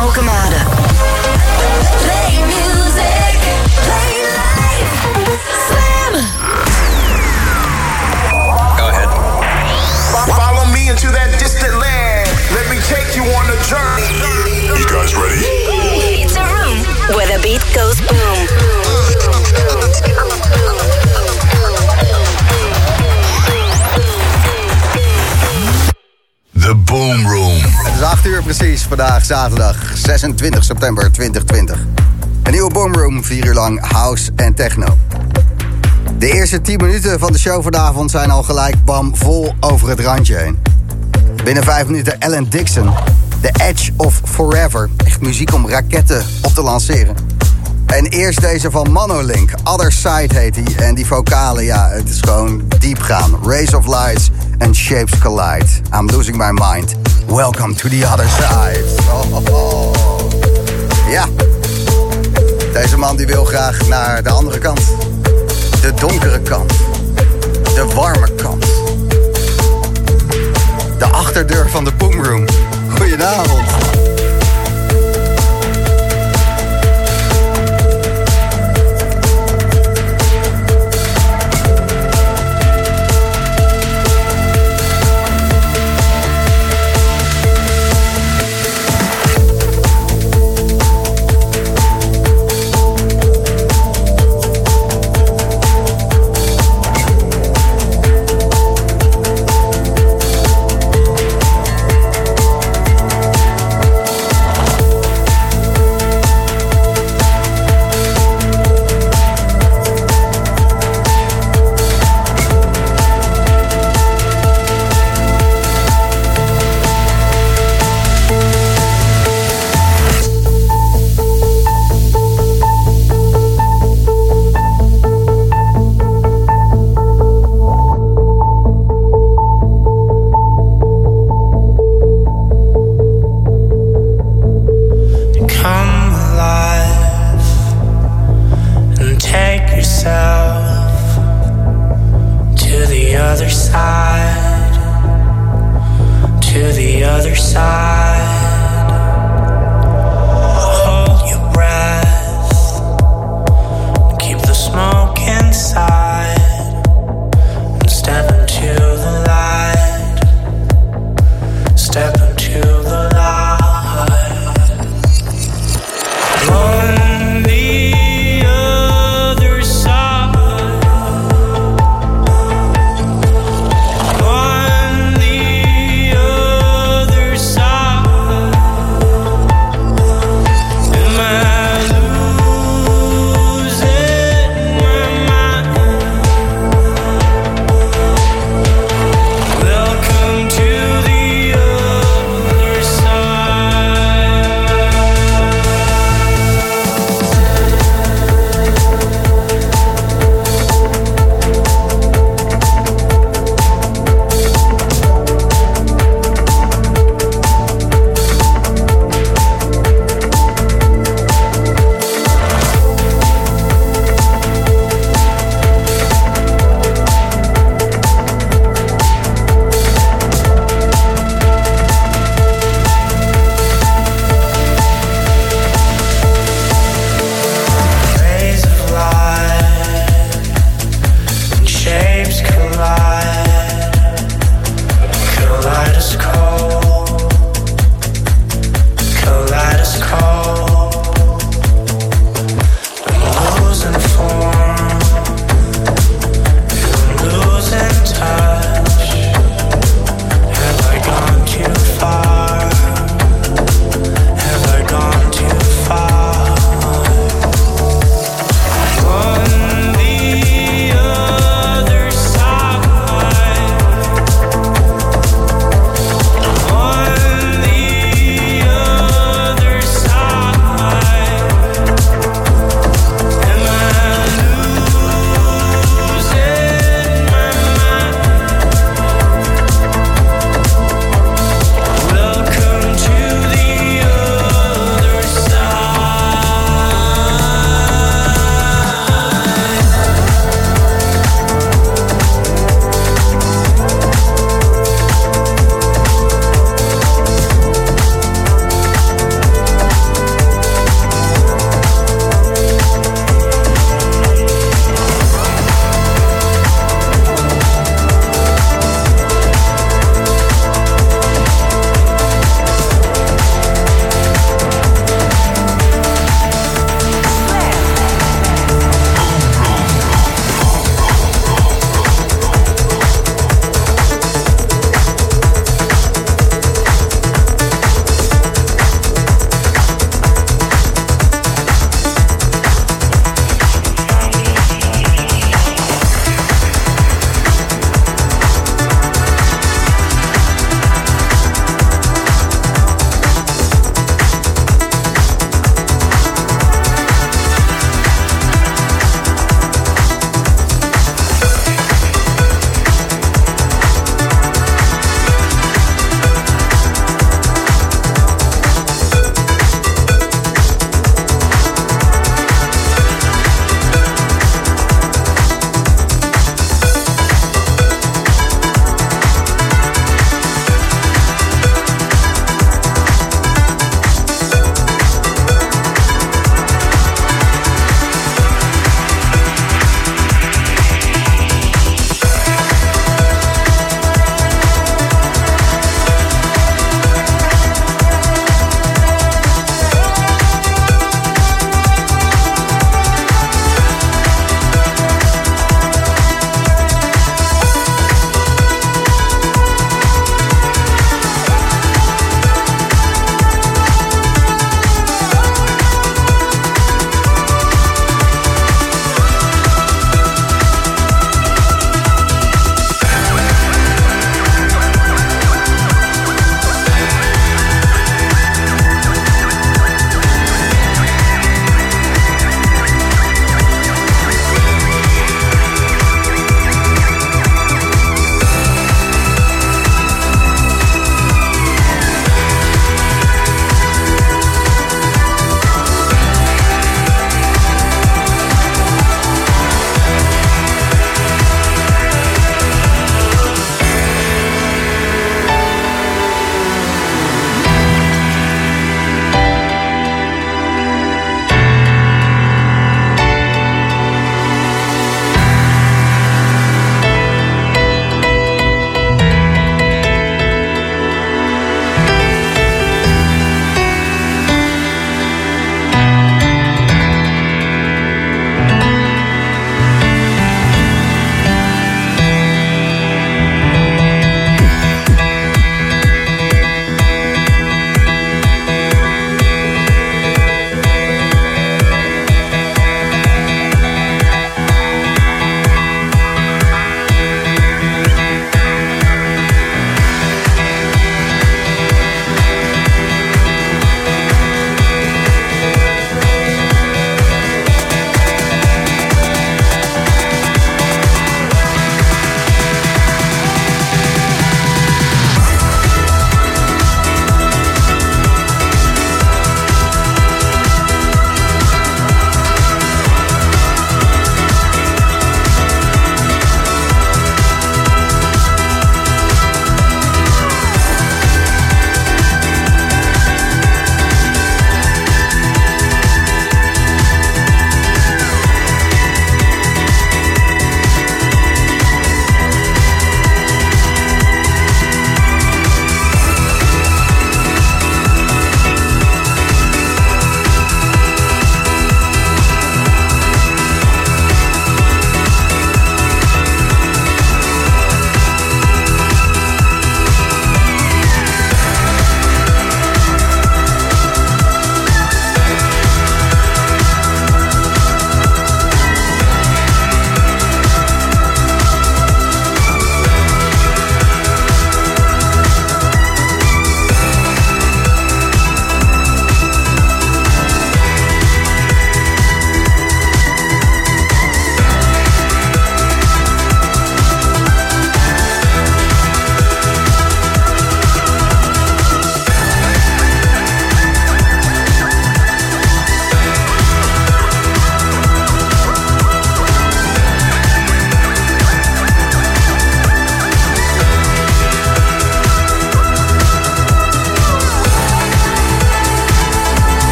Alkemade. Play music, play life. Slam. Go ahead. Follow me into that distant land. Let me take you on a journey. You guys ready? It's a room where the beat goes boom. The Boom Room. Is 8 uur precies, vandaag zaterdag 26 september 2020. Een nieuwe Boomroom, 4 uur lang house en techno. De eerste 10 minuten van de show vanavond zijn al gelijk bam vol over het randje heen. Binnen 5 minuten Ellen Dixon, The Edge of Forever. Echt muziek om raketten op te lanceren. En eerst deze van Monolink, Other Side heet hij. En die vocalen, ja, het is gewoon diep gaan. Rays of Lights and Shapes Collide. I'm losing my mind. Welcome to the other side. Ja, deze man die wil graag naar de andere kant. De donkere kant. De warme kant. De achterdeur van de boomroom. Goedenavond.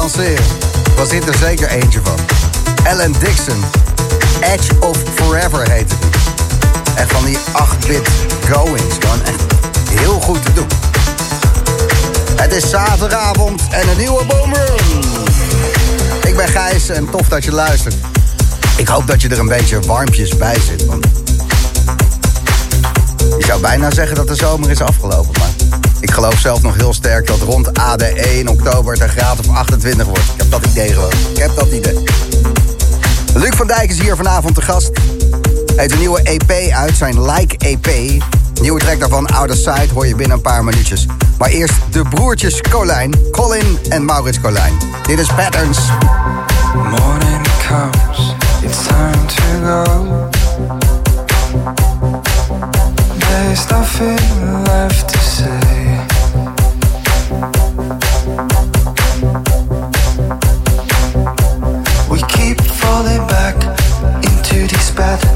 Lanceren. Was dit er zeker eentje van. Alan Dixon. Edge of Forever heette die. Echt van die 8-bit goings. Gewoon echt heel goed te doen. Het is zaterdagavond en een nieuwe Boomroom. Ik ben Gijs en tof dat je luistert. Ik hoop dat je er een beetje warmpjes bij zit. Want je zou bijna zeggen dat de zomer is afgelopen. Maar ik geloof zelf nog heel sterk dat rond ADE in oktober het een graad of 28 wordt. Ik heb dat idee gewoon. Ik heb dat idee. Luc van Dijk is hier vanavond te gast. Hij heeft een nieuwe EP uit, zijn Like EP. Nieuwe track daarvan, Out of Sight, hoor je binnen een paar minuutjes. Maar eerst de broertjes Colijn, Colin en Maurits Colijn. Dit is Patterns. Morning comes, it's time to go. There's nothing left to say. path.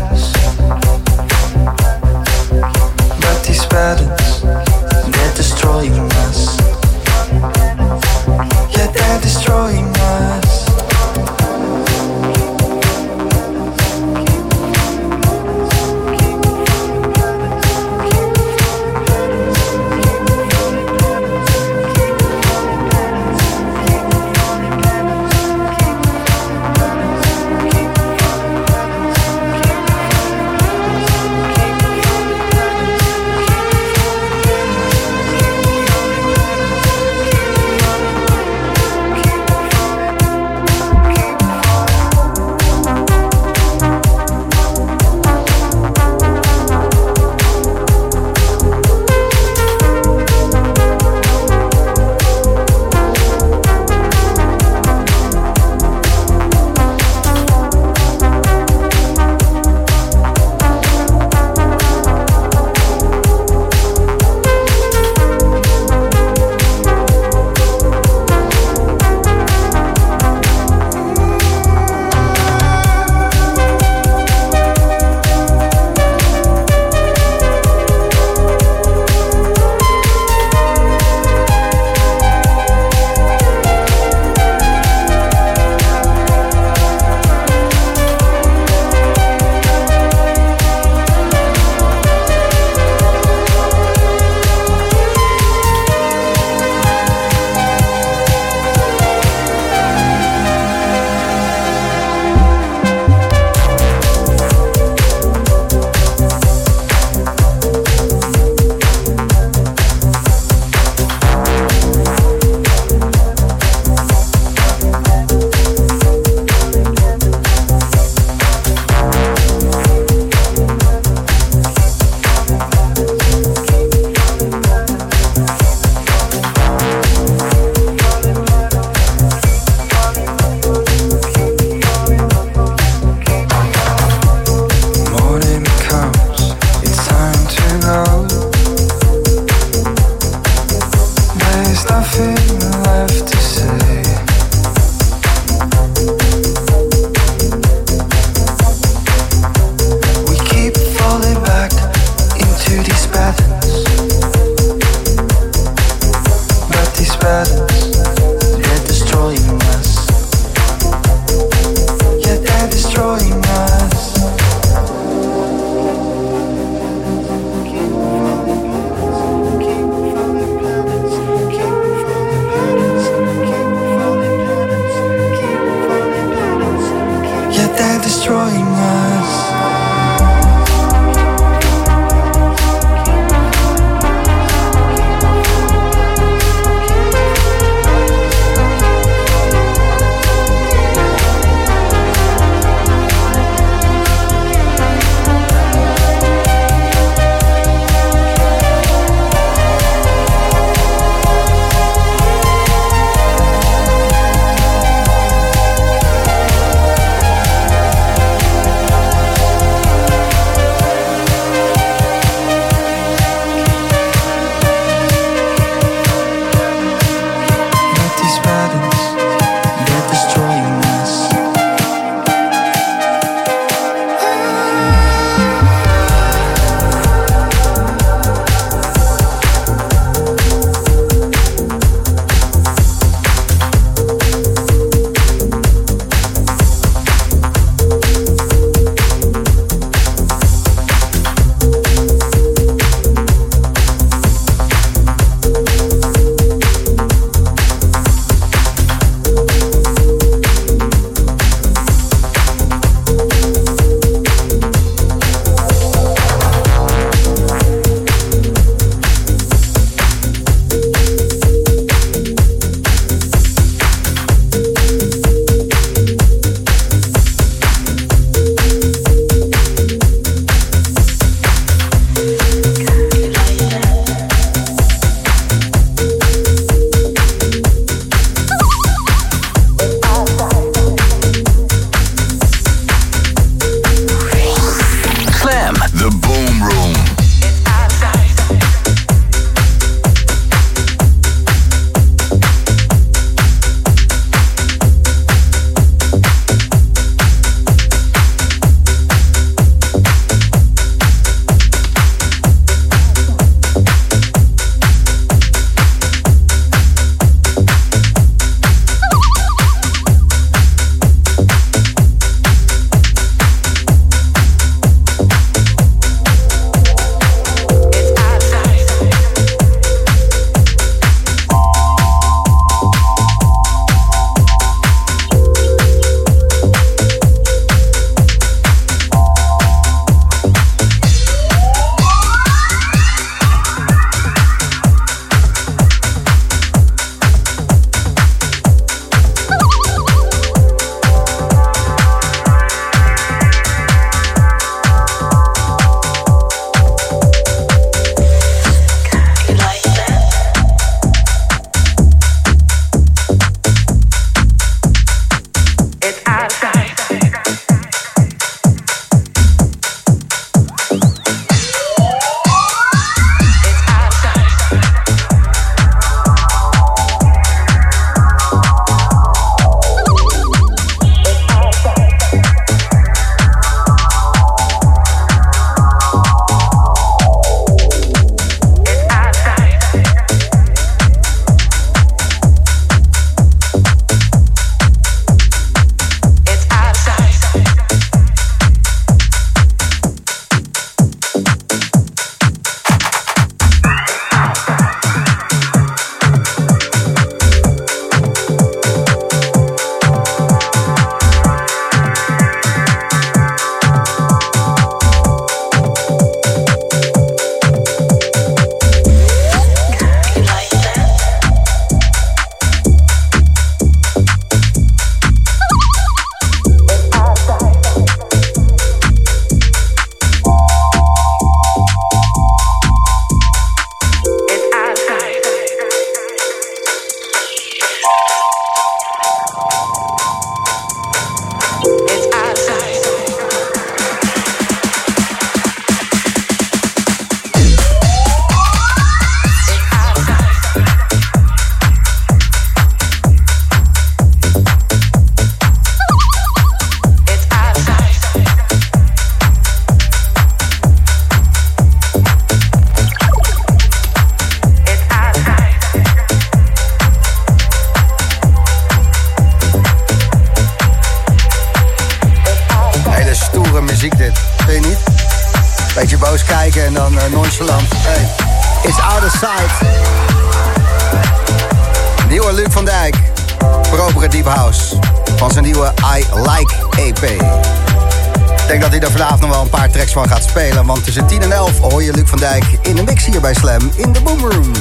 Tussen 10 en 11 hoor je Luc van Dijk in de mix hier bij Slam in de Boomroom.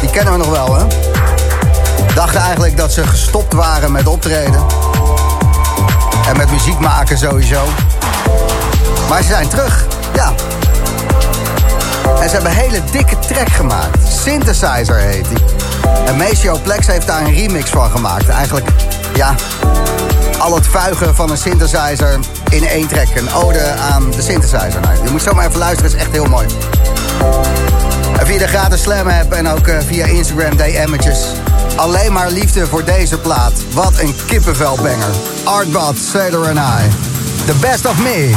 Die kennen we nog wel hè? Dachten eigenlijk dat ze gestopt waren met optreden. En met muziek maken sowieso. Maar ze zijn terug, ja. En ze hebben een hele dikke track gemaakt. Synthesizer heet die. En Maceo Plex heeft daar een remix van gemaakt. Eigenlijk, ja, al het vuigen van een synthesizer in één track. Een ode aan de synthesizer. Nou, je moet zo maar even luisteren, is echt heel mooi. En via de gratis Slam app en ook uh, via Instagram DM'tjes. Alleen maar liefde voor deze plaat. Wat een kippenvelbanger. Artbot, Sailor and I. The best of me.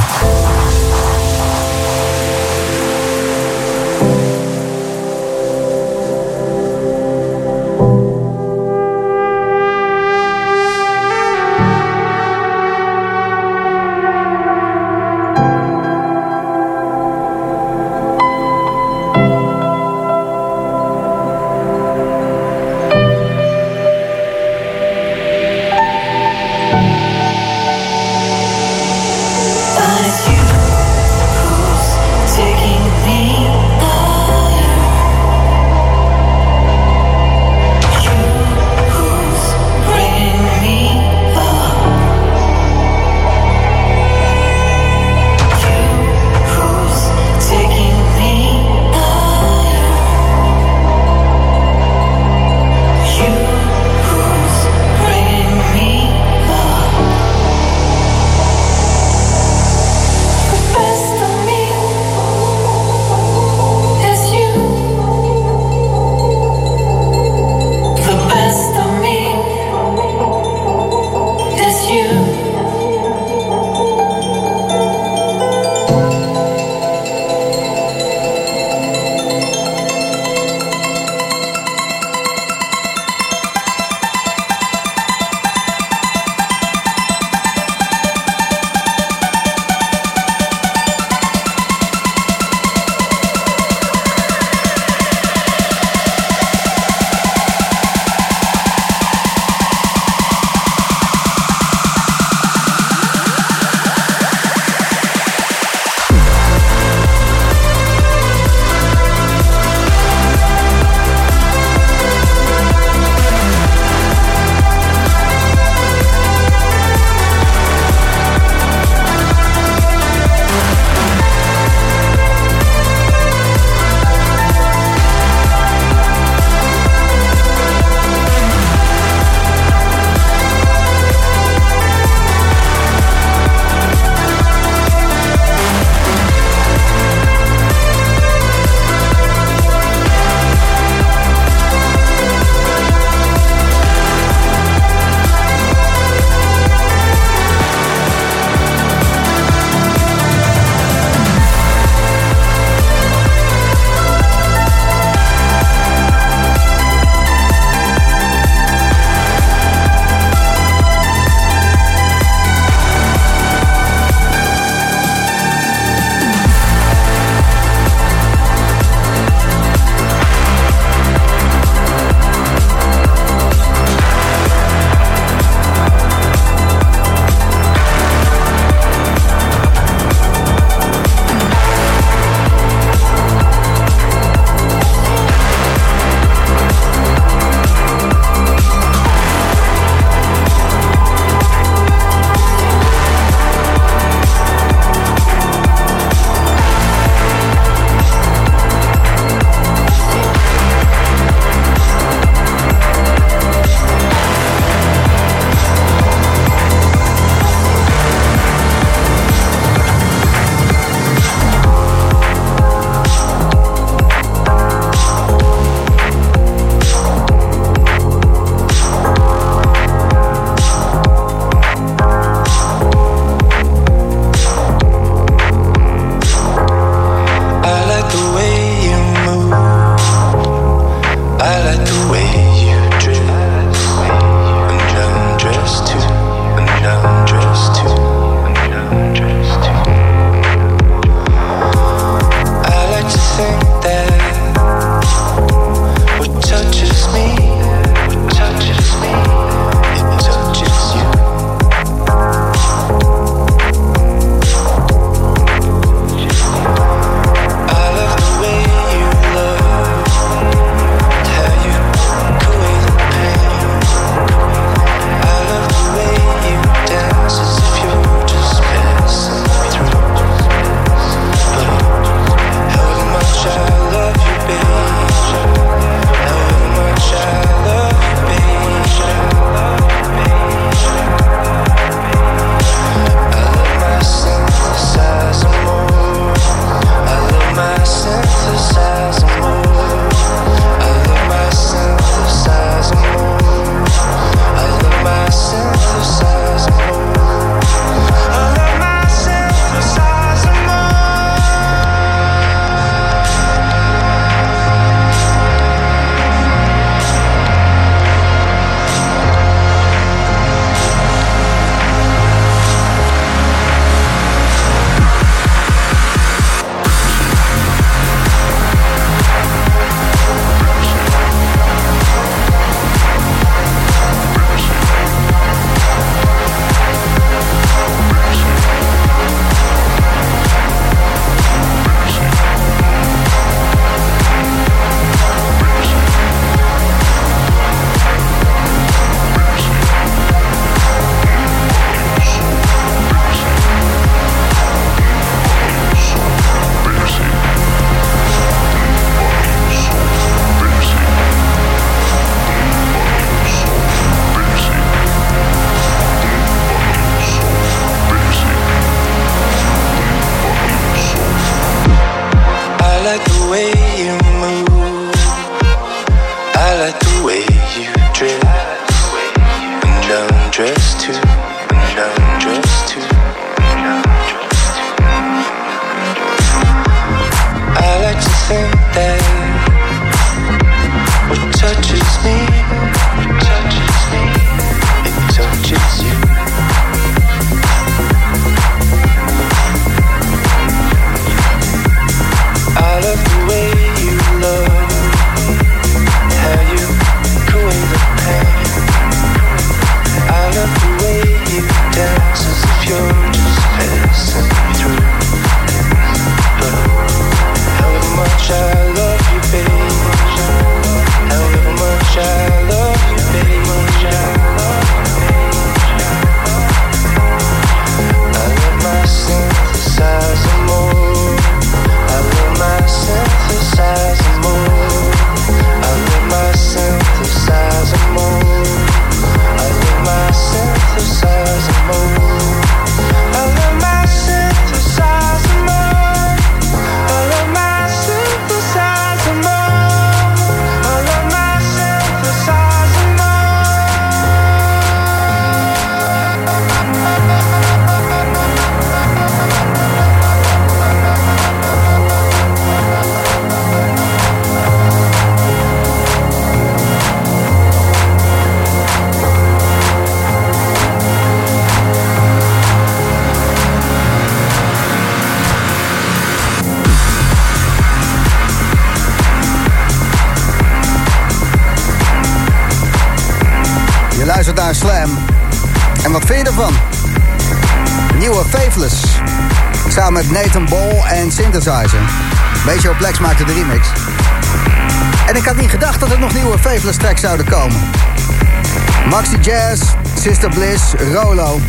Jazz, Sister Bliss, Rolo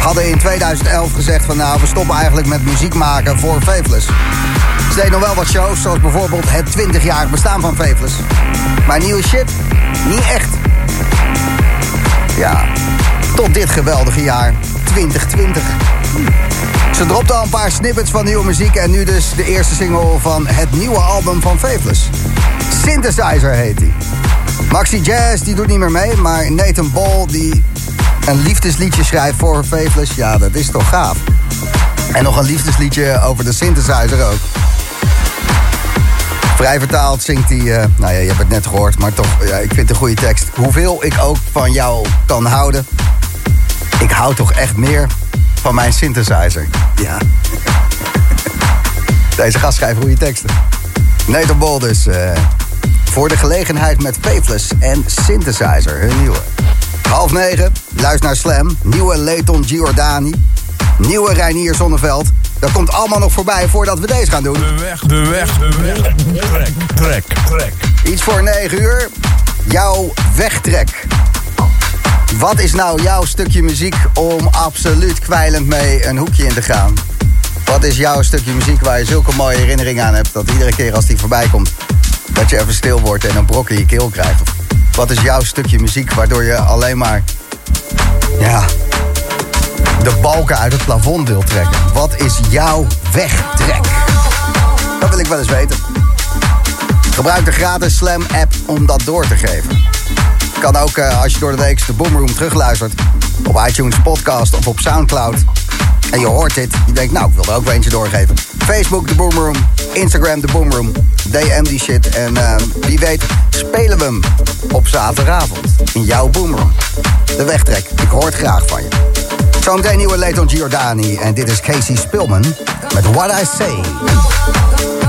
hadden in 2011 gezegd van nou, we stoppen eigenlijk met muziek maken voor Faithless. Ze deden nog wel wat shows, zoals bijvoorbeeld het 20-jarig bestaan van Faithless. Maar nieuwe shit, niet echt. Ja, tot dit geweldige jaar 2020. Ze dropte al een paar snippets van nieuwe muziek en nu dus de eerste single van het nieuwe album van Faithless. Synthesizer heet hij. Maxi Jazz die doet niet meer mee, maar Nathan Ball die een liefdesliedje schrijft voor Faithless, ja dat is toch gaaf. En nog een liefdesliedje over de synthesizer ook. Vrij vertaald zingt hij, eh, nou ja, je hebt het net gehoord, maar toch, ja, ik vind het een goede tekst. Hoeveel ik ook van jou kan houden, ik hou toch echt meer van mijn synthesizer. Ja. Deze gast schrijft goede teksten. Nathan Bol dus. eh, voor de gelegenheid met Faithless en Synthesizer, hun nieuwe. Half negen, luister naar Slam. Nieuwe Leighton Giordani. Nieuwe Reinier Zonneveld. Dat komt allemaal nog voorbij voordat we deze gaan doen. De weg, de weg, de weg. Trek, trek, trek. Iets voor 9 uur. Jouw wegtrek. Wat is nou jouw stukje muziek om absoluut kwijlend mee een hoekje in te gaan? Wat is jouw stukje muziek waar je zulke mooie herinneringen aan hebt... dat iedere keer als die voorbij komt, dat je even stil wordt en een brok in je keel krijgt? Wat is jouw stukje muziek waardoor je alleen maar... Ja, de balken uit het plafond wil trekken? Wat is jouw wegtrek? Dat wil ik wel eens weten. Gebruik de gratis Slam app om dat door te geven. Kan ook eh, als je door de week de Boomroom terugluistert. Op iTunes podcast of op Soundcloud. En je hoort dit. Je denkt, nou, ik wil er ook wel eentje doorgeven. Facebook de Boomroom. Instagram de Boomroom. DM die shit. En eh, wie weet spelen we hem op zaterdagavond. In jouw Boomroom. De wegtrek. Ik hoor het graag van je. Zometeen nieuwe Leighton Giordani. En dit is Casey Spillman met What I Say.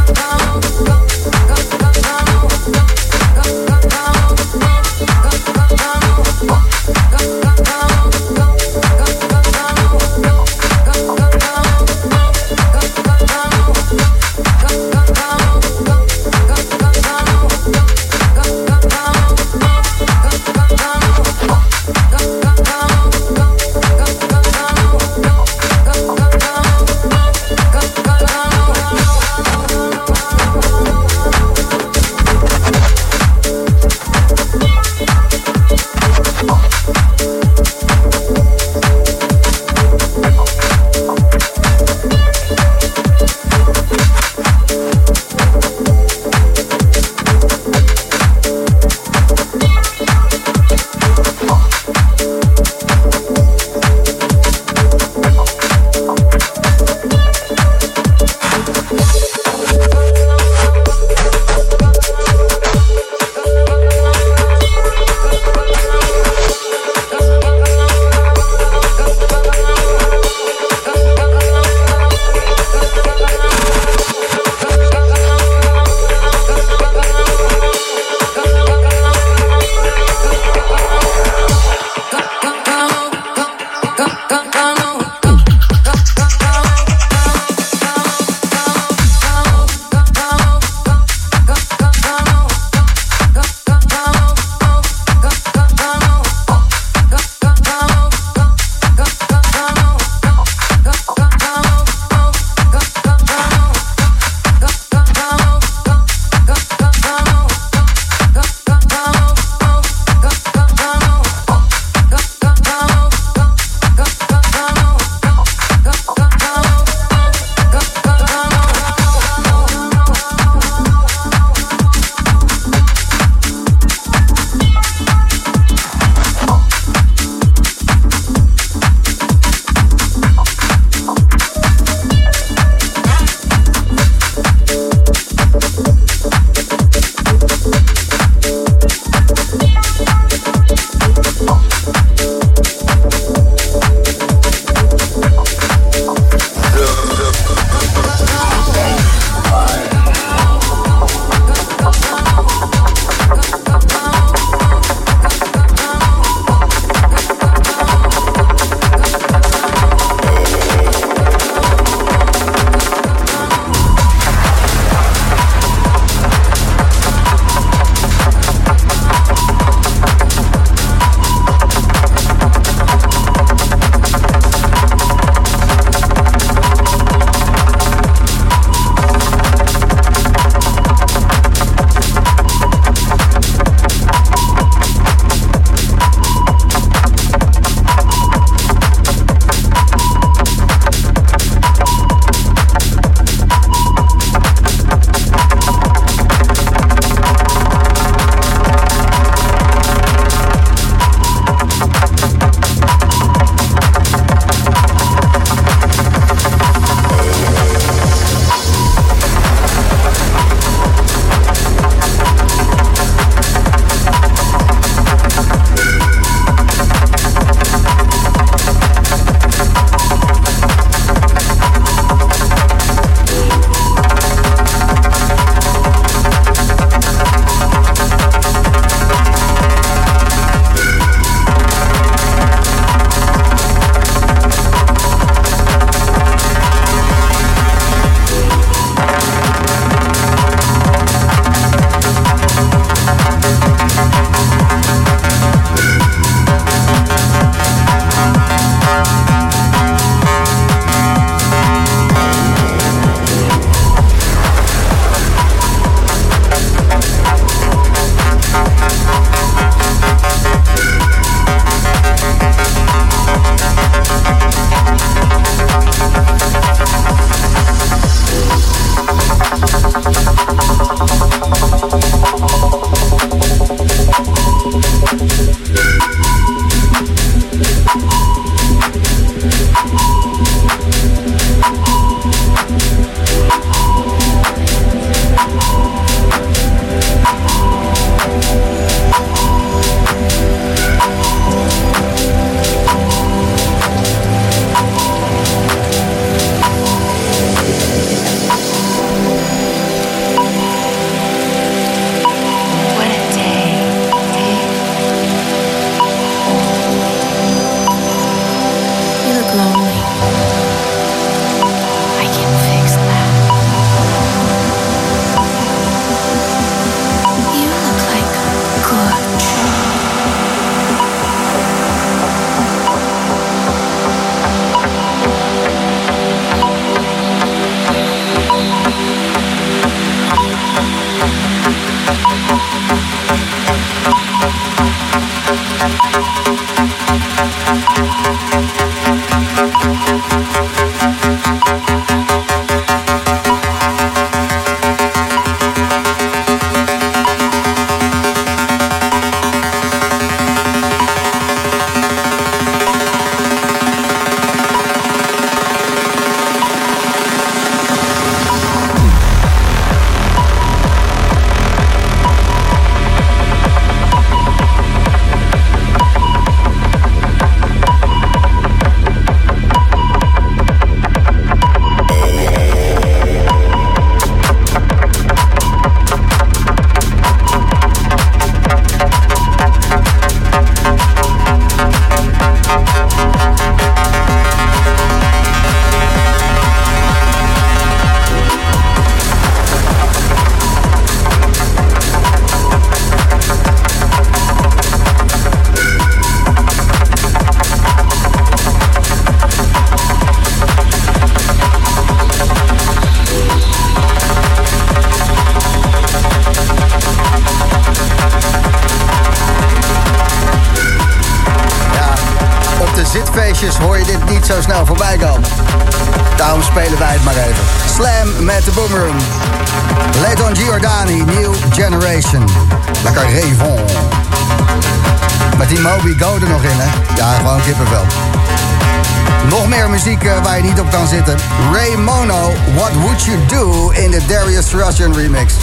Remix.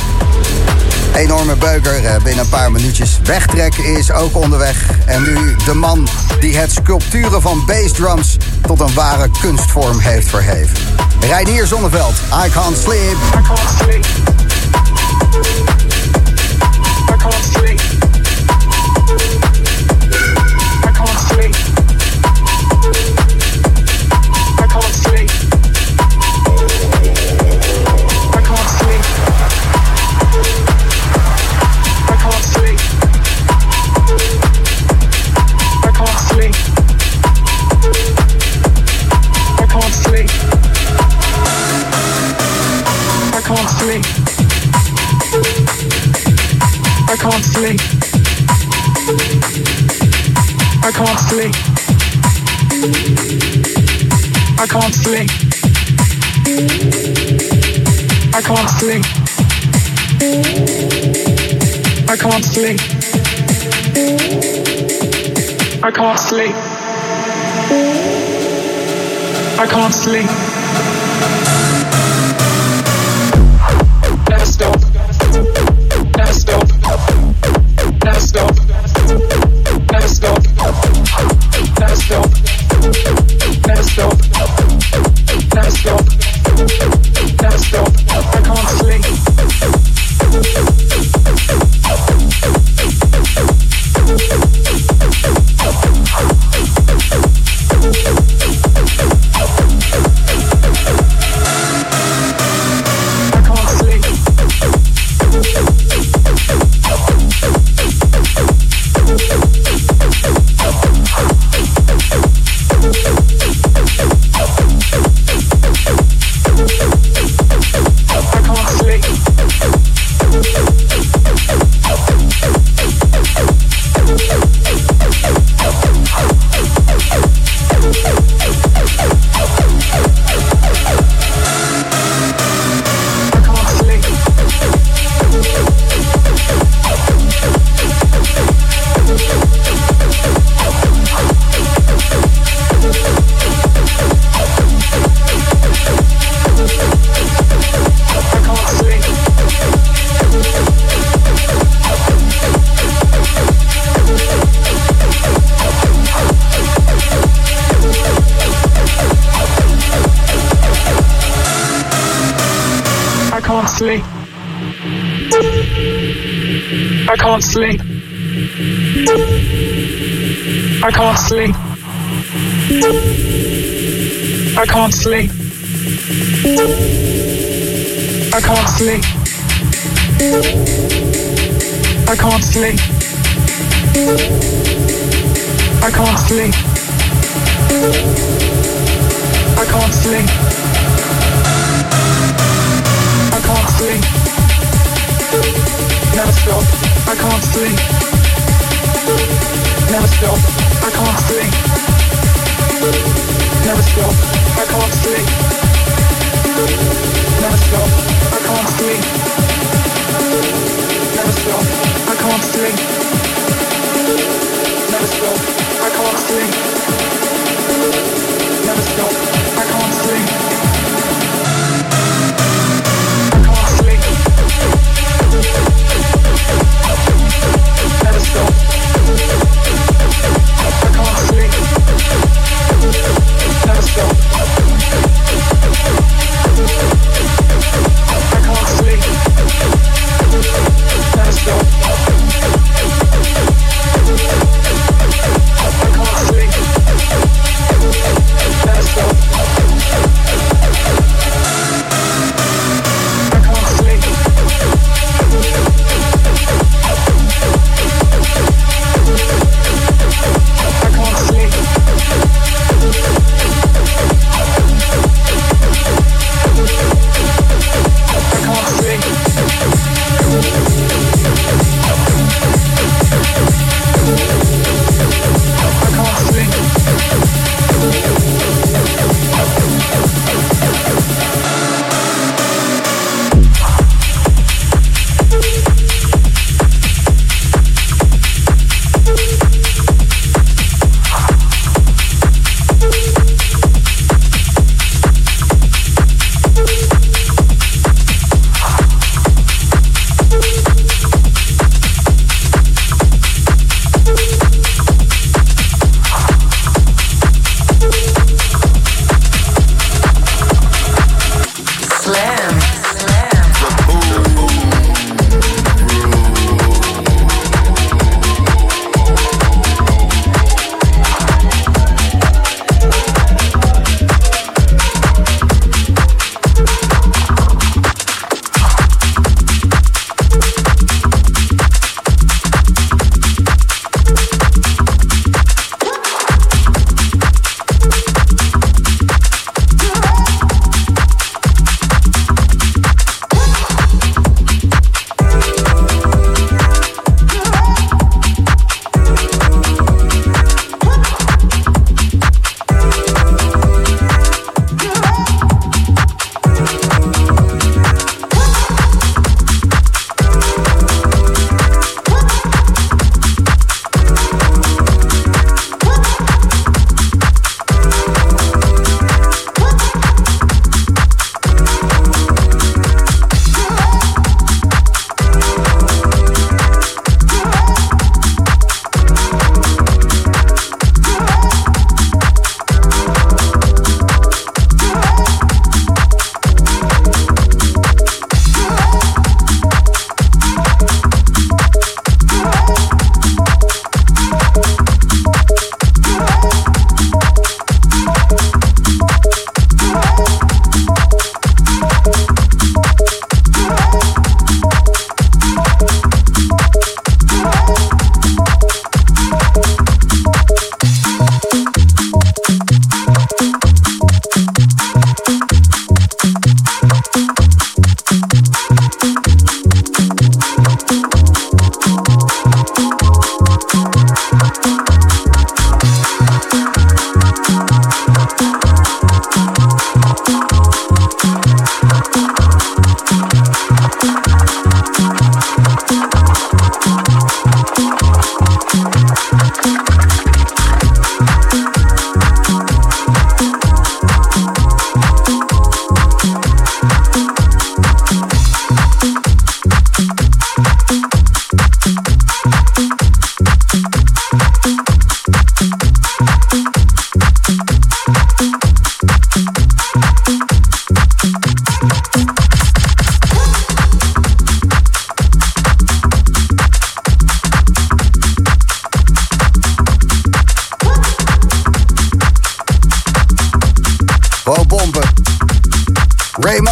Enorme beuker eh, binnen een paar minuutjes. wegtrekken is ook onderweg. En nu de man die het sculpturen van bassdrums tot een ware kunstvorm heeft verheven. Reinier Zonneveld, I Can't. I can't sleep. sleep. I can't sleep. I can't sleep. I can't sleep. I can't sleep. I can't sleep.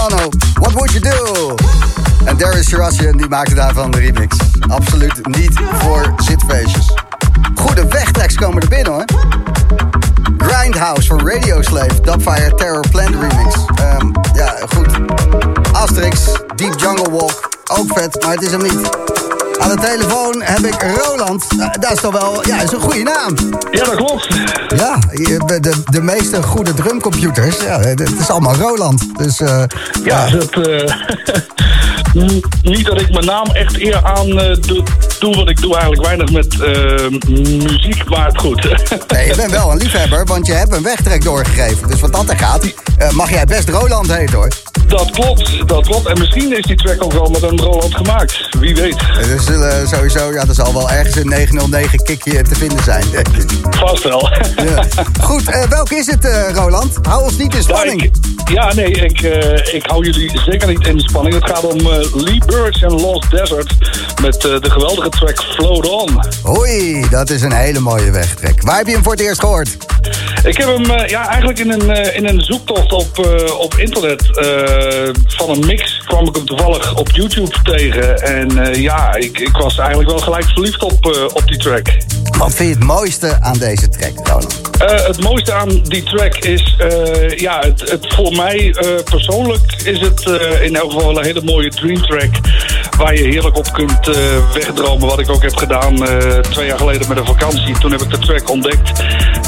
Romano, What Would You Do? En Darius en die maakte daarvan de remix. Absoluut niet voor zitfeestjes. Goede wegtracks komen er binnen hoor. Grindhouse voor Radio Slave, Dubfire Terror Plant remix. Ehm, ja, goed. Asterix, Deep Jungle Walk, ook vet, maar het is hem niet. Aan de telefoon heb ik Roland. Nou, dat is toch wel, ja, is een goede naam. Ja, dat klopt. Ja, de, de meeste goede drumcomputers, ja, het is allemaal Roland. Dus eh, Ja, dat, eh, niet dat ik mijn naam echt eer aan eh, doe, doe, want ik doe eigenlijk weinig met eh, muziek, maar het goed. nee, je bent wel een liefhebber, want je hebt een wegtrek doorgegeven. Dus wat dat er gaat, eh, mag jij best Roland heten hoor. dat klopt, dat klopt. En misschien is die track ook wel met een Roland gemaakt. Wie weet. Er zullen sowieso, ja, er zal wel ergens een 909 kickje te vinden zijn. Vast wel. Ja. Goed, eh, welke is het, Roland? Hou ons niet in Ja, spanning. ik, ja, nee, ik, ik hou jullie zeker niet in de spanning. Het gaat om Lee Birch en Lost Desert met eh, de geweldige track Float On. Hoi, dat is een hele mooie wegtrek. Waar heb je hem voor het eerst gehoord? Ik heb hem eh, ja, eigenlijk in een, eh, in een zoektocht op, eh, op internet eh, van een mix kwam ik hem toevallig op YouTube tegen. En eh, ja, ik, ik was eigenlijk wel gelijk verliefd op, eh, op die track. Wat vind je het mooiste aan deze track, Roland? Eh, het mooiste aan die track is, eh, ja, het, het voor mij eh, persoonlijk is het eh, in elk geval een hele mooie track. Waar je heerlijk op kunt eh, wegdromen. Wat ik ook heb gedaan eh, twee jaar geleden met een vakantie. Toen heb ik de track ontdekt.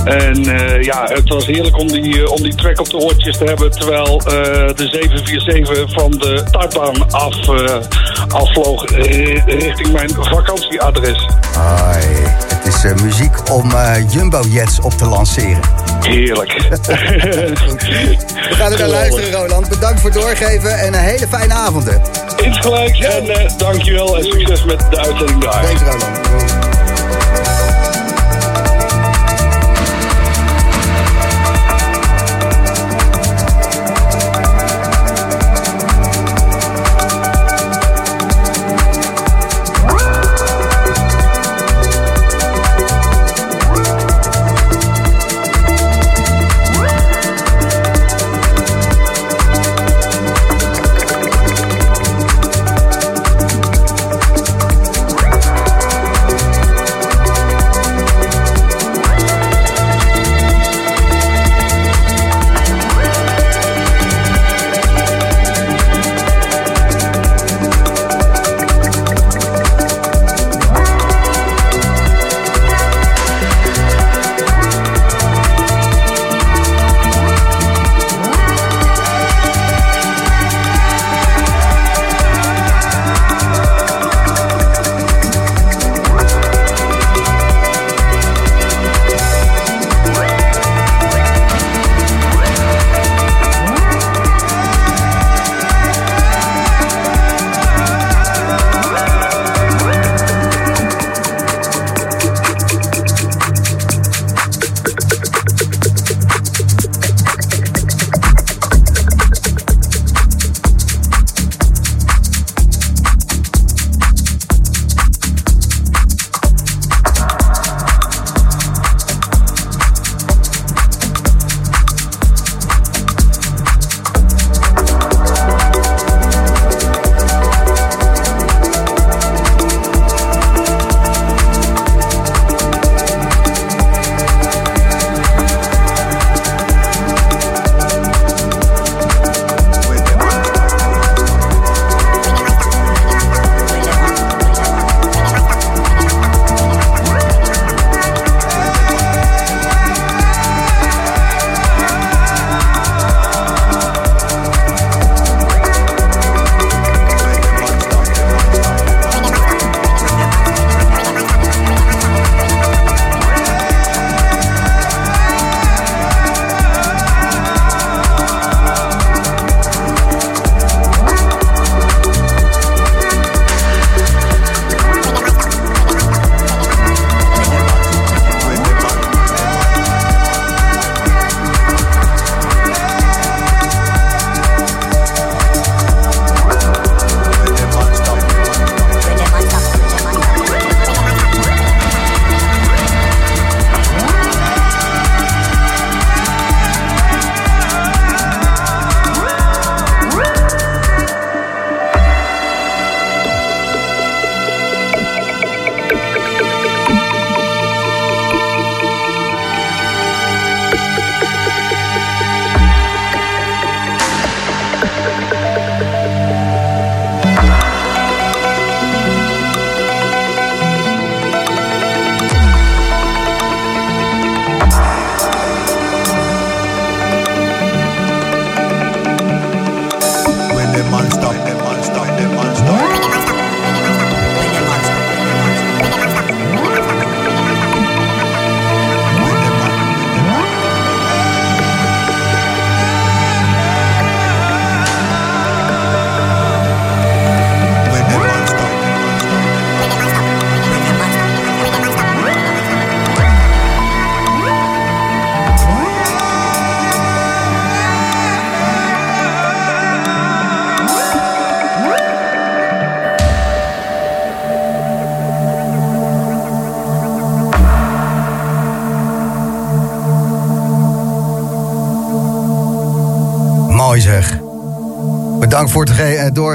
En eh, ja, het was heerlijk om die, om die track op de oortjes te hebben. Terwijl de 747 van de tuinbaan af, afvloog richting mijn vakantieadres. Het is eh, muziek om eh, Jumbo-jets op te lanceren. Heerlijk. We gaan er naar luisteren, Roland. Bedankt voor het doorgeven en een hele fijne avond. Insgelijks en eh, dankjewel en succes met de uitzending daar. Thanks, Roland.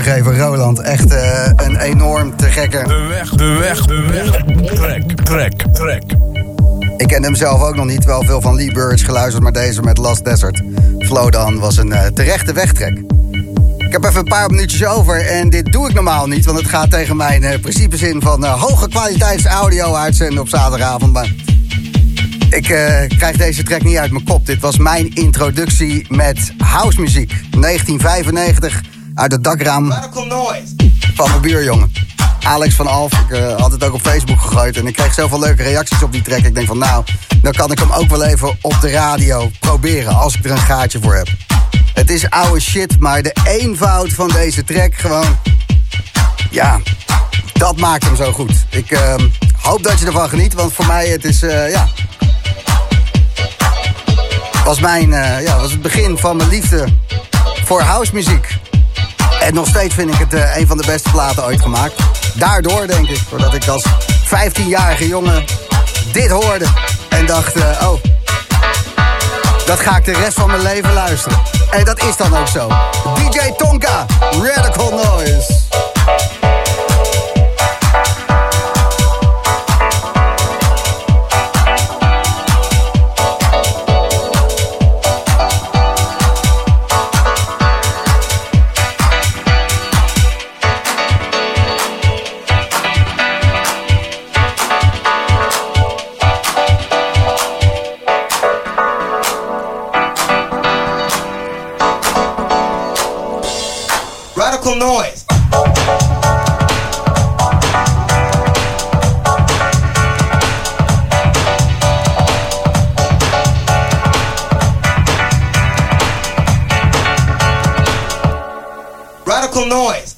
Ge- doorgeven, Roland. Echt eh, een enorm te gekke. De weg, de weg, de weg. Trek, trek, trek. Ik kende hem zelf ook nog niet. Wel veel van Lee Burridge geluisterd, maar deze met Last Desert. Flowdown was een eh, terechte wegtrek. Ik heb even een paar minuutjes over en dit doe ik normaal niet... want het gaat tegen mijn eh, principezin van eh, hoge kwaliteits audio uitzenden op zaterdagavond. Maar ik krijg deze track niet uit mijn kop. Dit was mijn introductie met housemuziek. 1995 uit het dakraam van mijn buurjongen. Alex van Alf, ik eh, had het ook op Facebook gegooid. En ik kreeg zoveel leuke reacties op die track. Ik denk van nou, dan kan ik hem ook wel even op de radio proberen. Als ik er een gaatje voor heb. Het is oude shit, maar de eenvoud van deze track gewoon... Ja, dat maakt hem zo goed. Ik eh, hoop dat je ervan geniet, want voor mij het is, eh, ja... Was, mijn, eh, ja, was het begin van mijn liefde voor housemuziek. En nog steeds vind ik het eh, een van de beste platen ooit gemaakt. Daardoor denk ik, doordat ik als 15-jarige jongen dit hoorde. En dacht, eh, oh, dat ga ik de rest van mijn leven luisteren. En dat is dan ook zo. DJ Tonka, Radical Noise. Noise. Radical noise.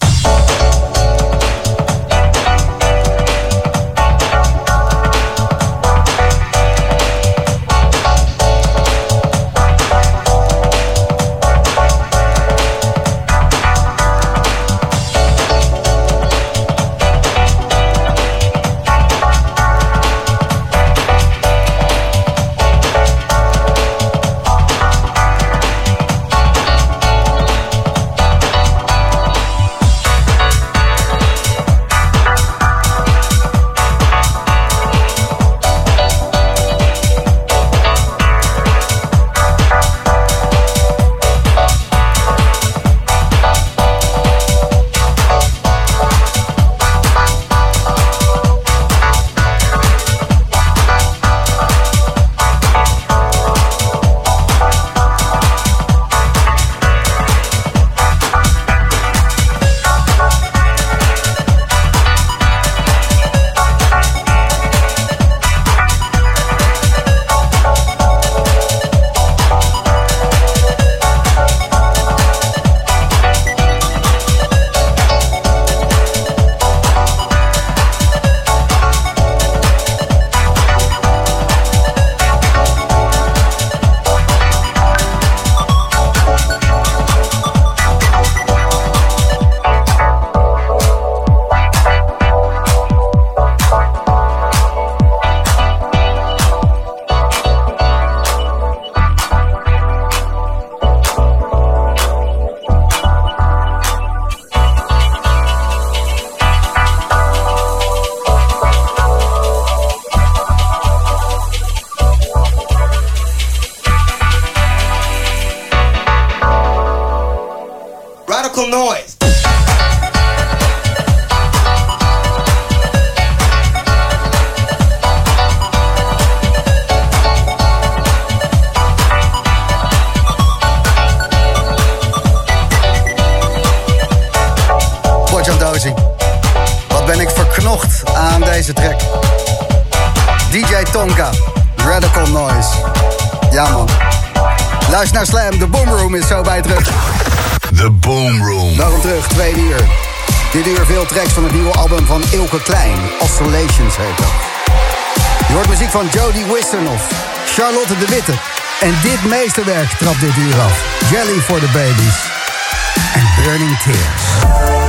Klein. Oscillations heet dat. Je hoort muziek van Jody Winston of Charlotte de Witte. En dit meesterwerk trapt dit uur af. Jelly for the Babies. En Burning Tears.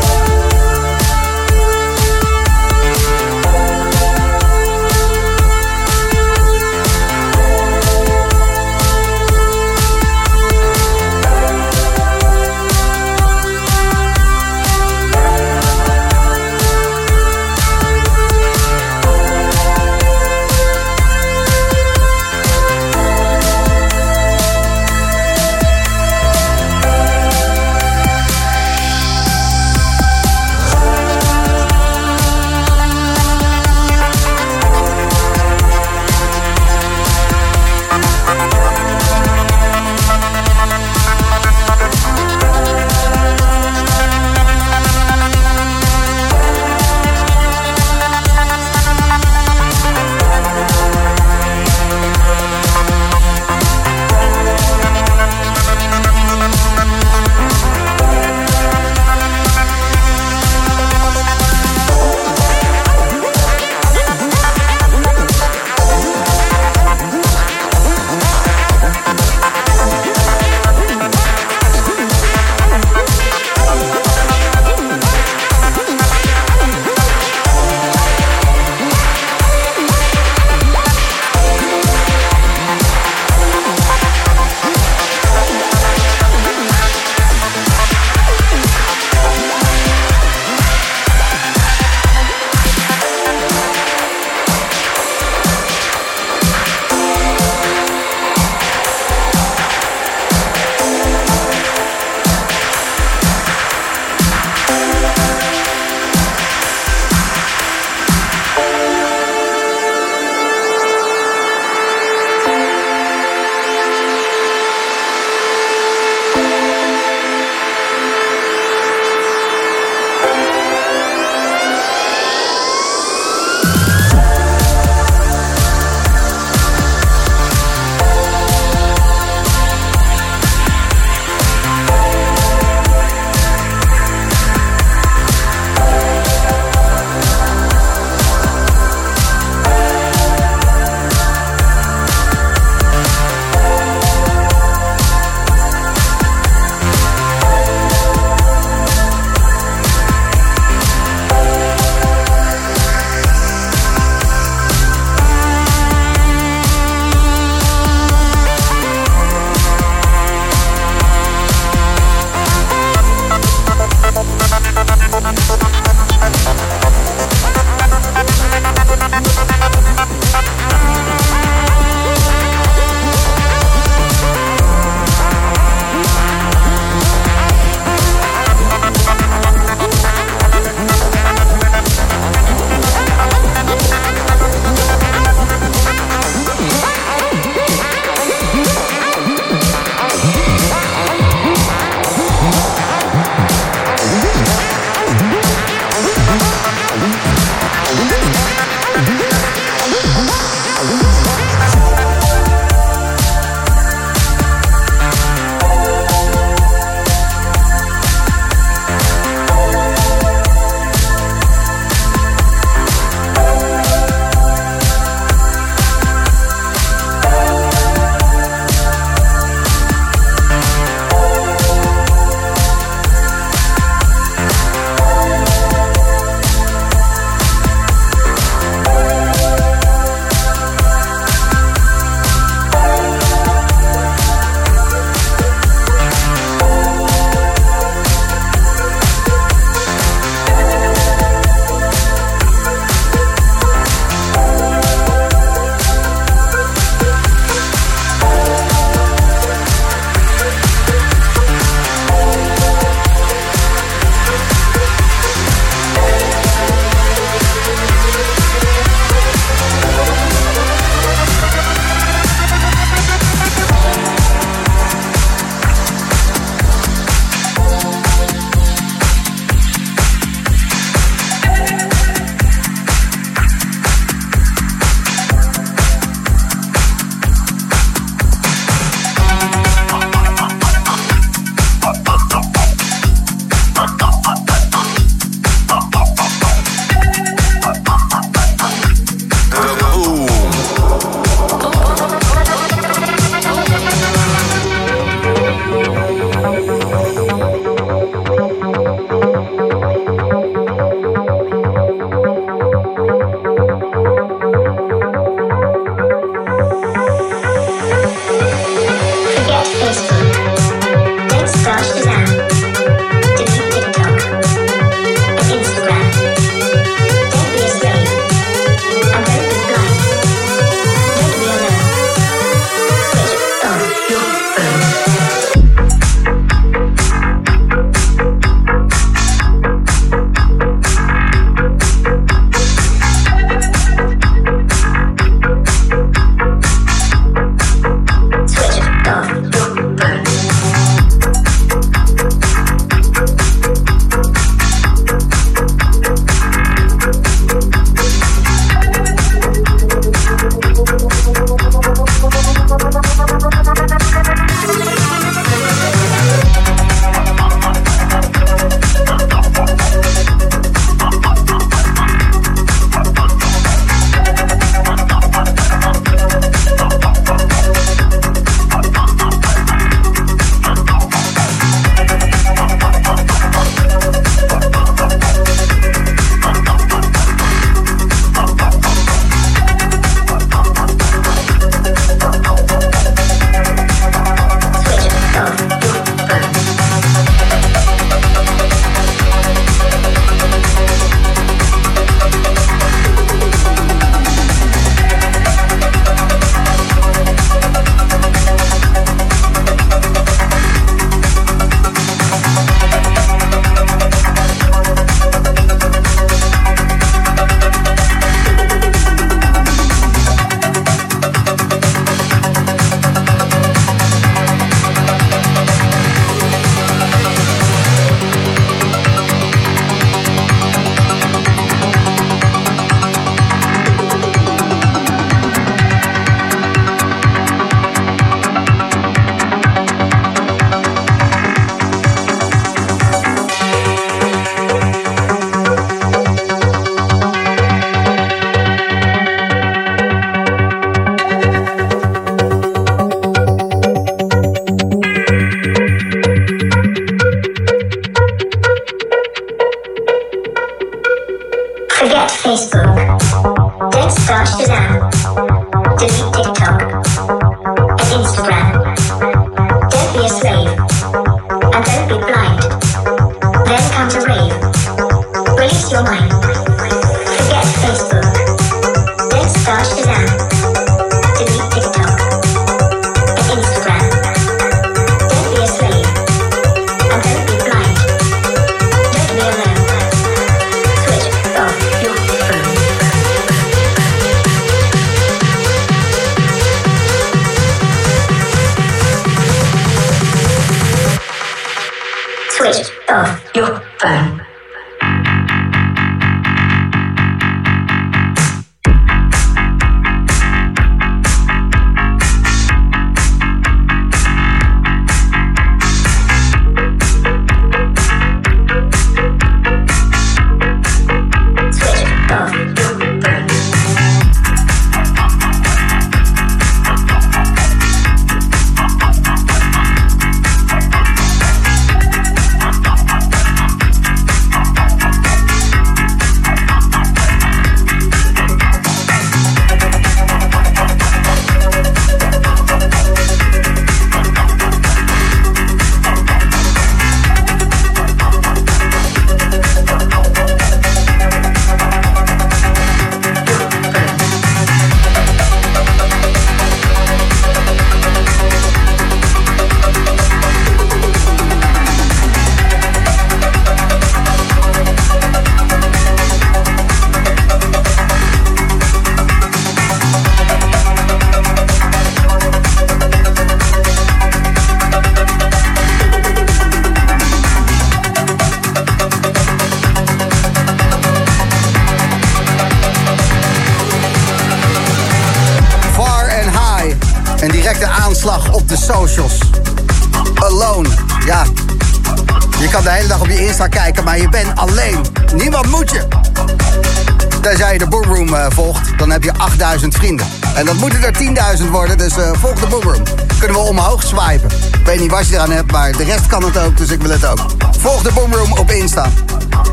Moeten er 10.000 worden, dus eh, volg de Boomroom. Kunnen we omhoog swipen. Ik weet niet wat je eraan hebt, maar de rest kan het ook, dus ik wil het ook. Volg de Boomroom op Insta.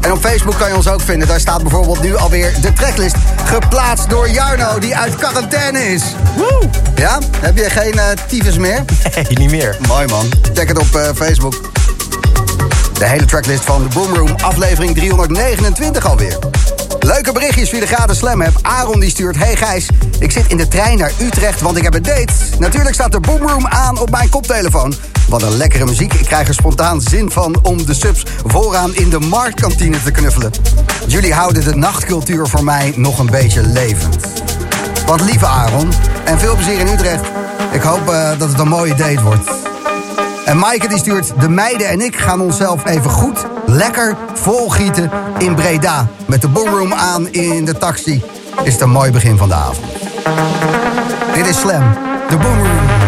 En op Facebook kan je ons ook vinden. Daar staat bijvoorbeeld nu alweer de tracklist. Geplaatst door Jarno, die uit quarantaine is. Woe! Ja? Heb je geen eh tyfus meer? Nee, niet meer. Mooi man. Check het op eh, Facebook. De hele tracklist van de Boomroom, aflevering 329 alweer. Leuke berichtjes via de gratis Slam app. Aaron die stuurt... Hey Gijs, ik zit in de trein naar Utrecht, want ik heb een date. Natuurlijk staat de Boomroom aan op mijn koptelefoon. Wat een lekkere muziek. Ik krijg er spontaan zin van om de subs vooraan in de marktkantine te knuffelen. Jullie houden de nachtcultuur voor mij nog een beetje levend. Want lieve Aaron, en veel plezier in Utrecht. Ik hoop eh, dat het een mooie date wordt. En Maaike die stuurt... De meiden en ik gaan onszelf even goed, lekker volgieten in Breda. Met de boomroom aan in de taxi. Is het een mooi begin van de avond. Dit is Slam, de radio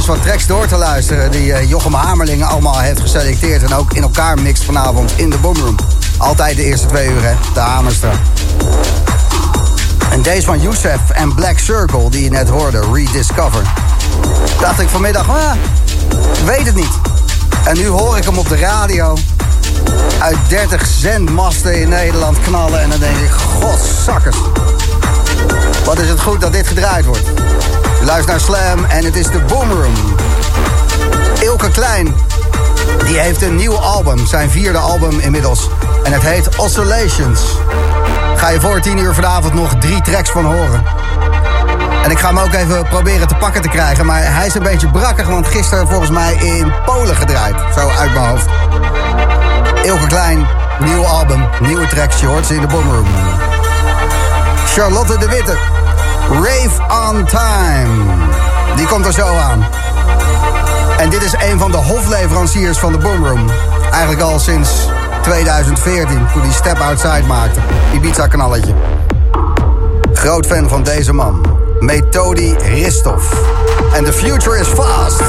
wat tracks door te luisteren... die eh, Jochem Hamerling allemaal heeft geselecteerd... en ook in elkaar mixt vanavond in de Boomroom. Altijd de eerste twee uur, hè, de Hamerstra. En deze van Youssef en Black Circle, die je net hoorde, Rediscover. Dacht ik vanmiddag, ah, weet het niet. En nu hoor ik hem op de radio uit 30 zendmasten in Nederland knallen. En dan denk ik, godzakkers. Wat is het goed dat dit gedraaid wordt. Luister naar Slam en het is de Boomroom. Ilke Klein, die heeft een nieuw album. Zijn vierde album inmiddels. En het heet Oscillations. Ga je voor 10 uur vanavond nog drie tracks van horen. En ik ga hem ook even proberen te pakken te krijgen. Maar hij is een beetje brakkig, want gisteren volgens mij in Polen gedraaid. Zo uit mijn hoofd. Ilke Klein, nieuw album, nieuwe tracks. Ze in de Boomroom. Charlotte de Witte, Rave on Time. Die komt er zo aan. En dit is een van de hofleveranciers van de Boomroom. Eigenlijk al sinds 2014, toen hij Step Outside maakte. Ibiza-knalletje. Groot fan van deze man. Methodi Ristov. En the future is fast.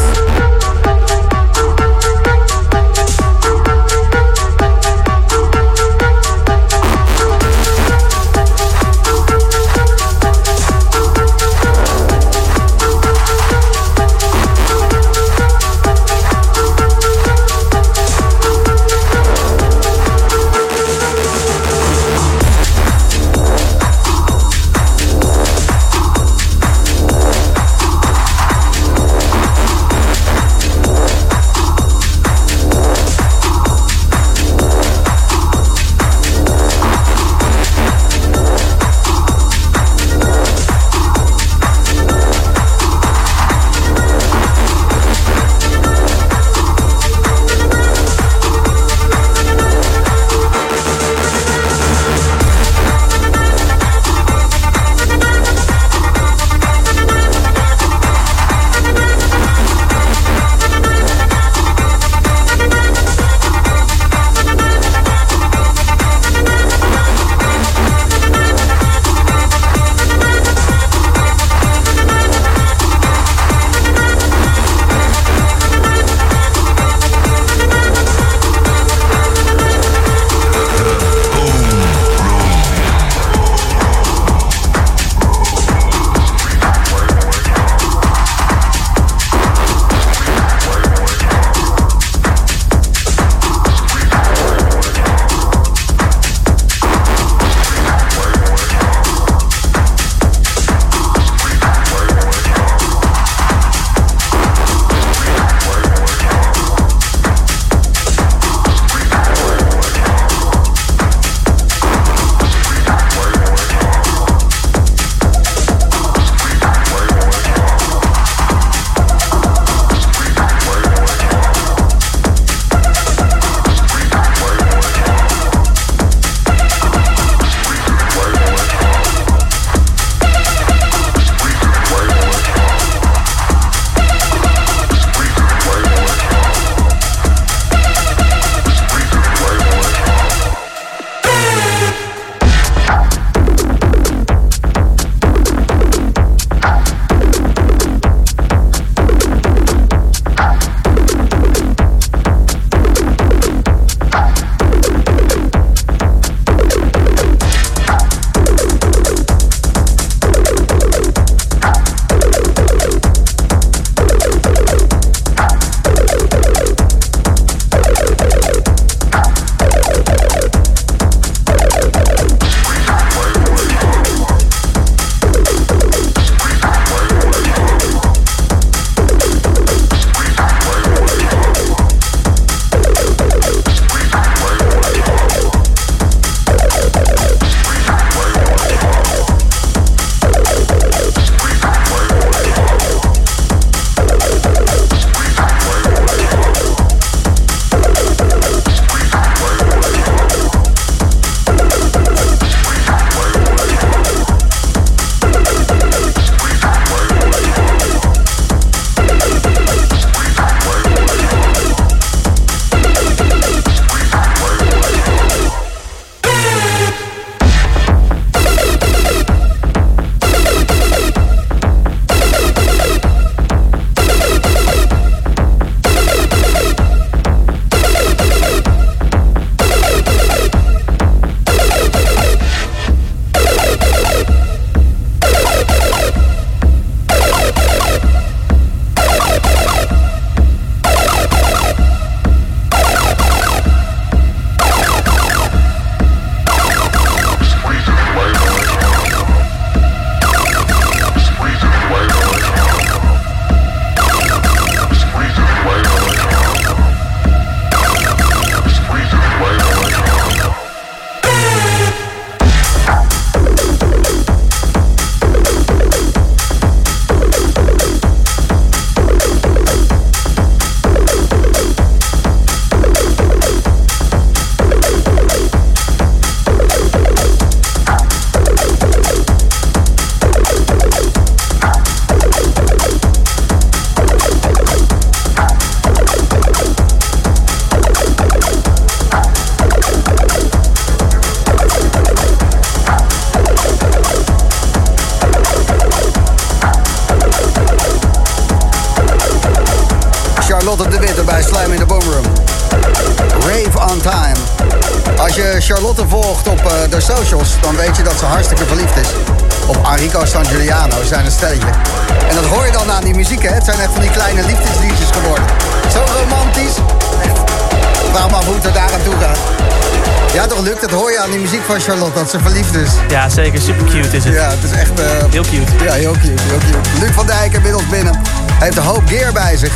Charlotte, dat ze verliefd is. Ja, zeker. Super cute is het. Ja, het is echt... eh, Heel cute. ja, heel cute, heel cute. Luc van Dijk inmiddels binnen. Heeft een hoop gear bij zich.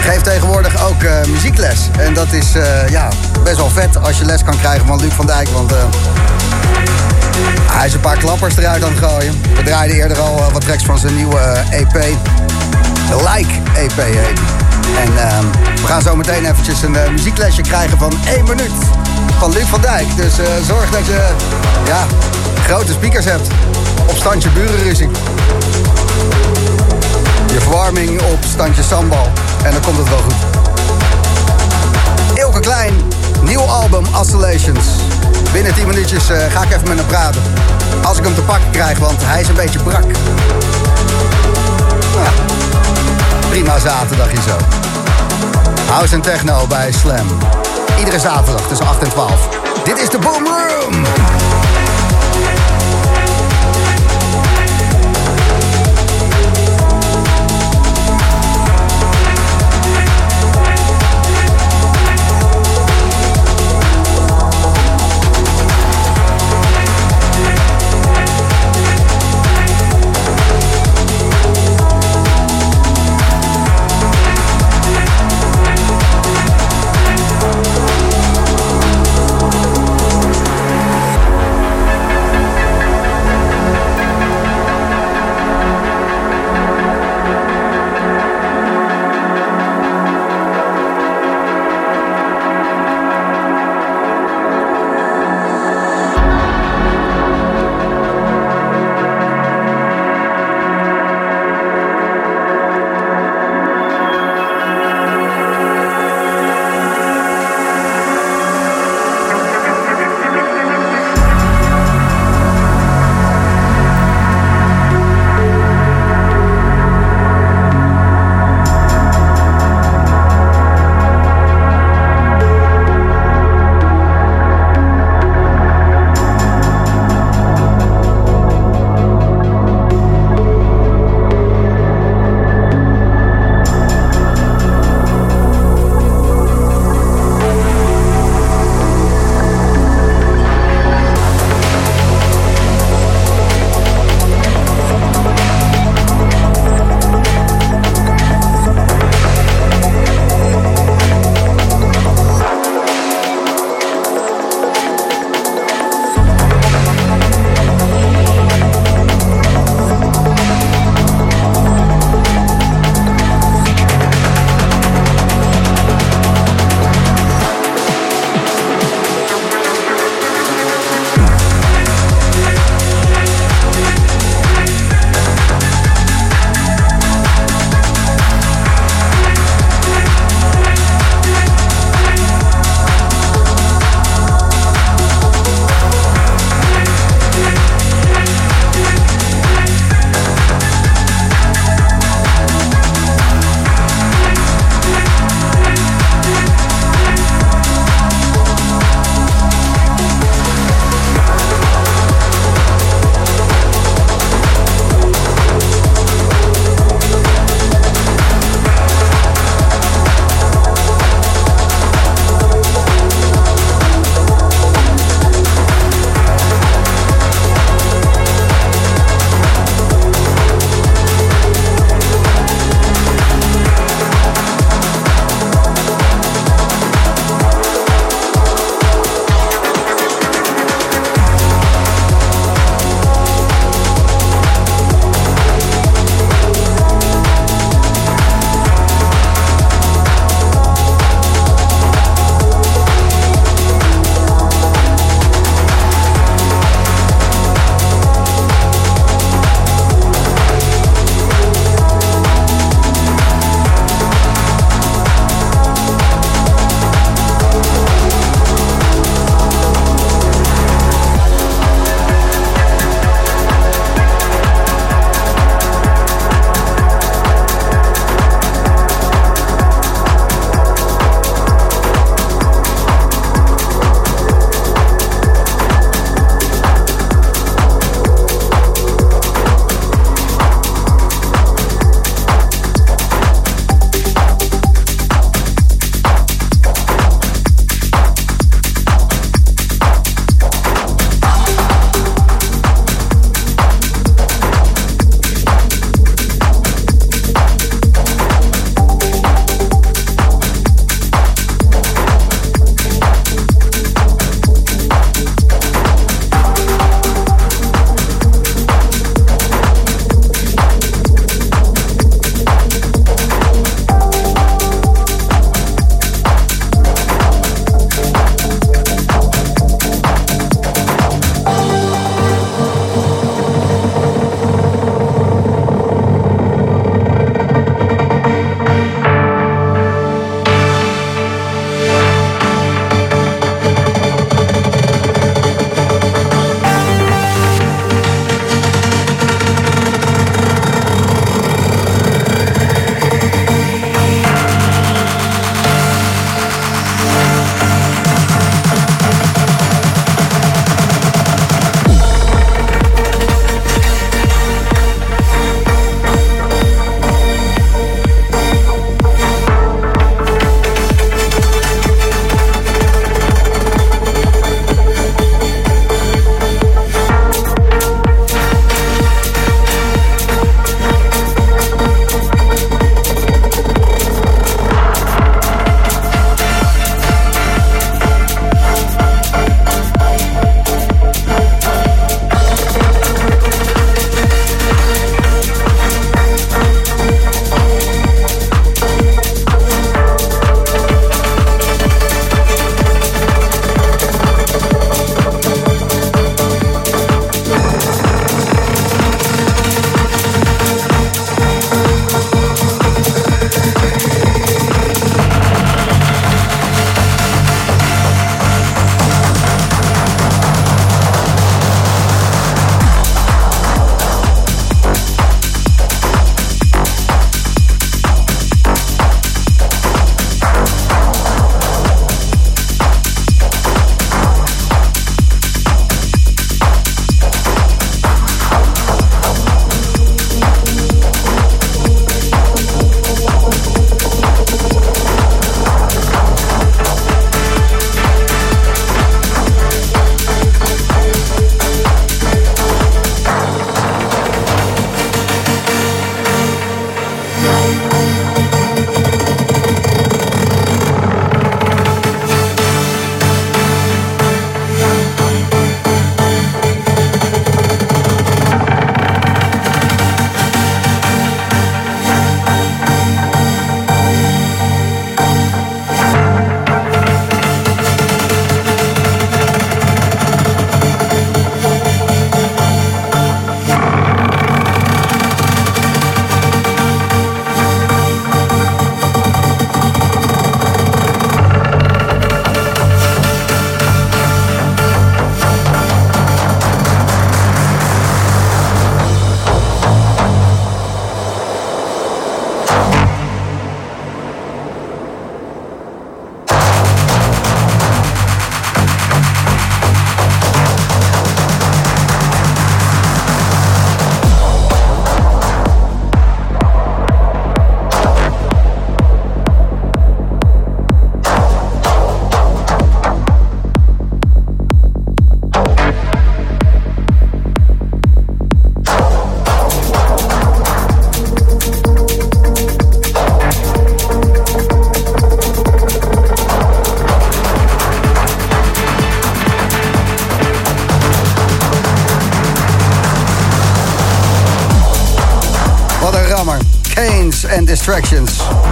Geeft tegenwoordig ook eh, muziekles. En dat is eh, ja, best wel vet als je les kan krijgen van Luc van Dijk. Want hij is een paar klappers eruit aan het gooien. We draaiden eerder al wat tracks van zijn nieuwe EP. De Like EP heet. En ehm, we gaan zo meteen eventjes een muzieklesje krijgen van 1 minuut. Van Luc van Dijk. Dus eh, zorg dat je ja, grote speakers hebt. Op standje burenruzie. Je verwarming op standje sambal. En dan komt het wel goed. Ilke Klein, nieuw album Oscillations. Binnen 10 minuutjes eh, ga ik even met hem praten. Als ik hem te pakken krijg, want hij is een beetje brak. Ja, prima zaterdag hier zo. House en techno bij Slam. Iedere zaterdag tussen 8 en 12. Dit is de Boom Room.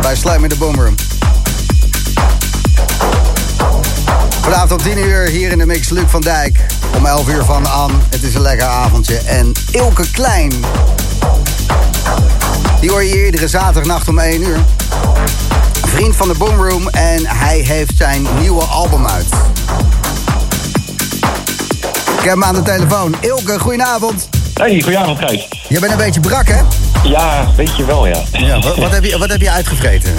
Bij Slam in de Boomroom. Vanavond om 10 uur hier in de mix Luc van Dijk. Om 11 uur van An. Het is een lekker avondje. En Ilke Klein. Die hoor je hier iedere zaterdagnacht om 1 uur. Een vriend van de Boomroom en hij heeft zijn nieuwe album uit. Ik heb hem aan de telefoon. Ilke, goedenavond. Hey, goedenavond Gijs. Je bent een beetje brak, hè? Ja, weet je wel, ja. Ja, wat, wat heb, je, wat heb je uitgevreten?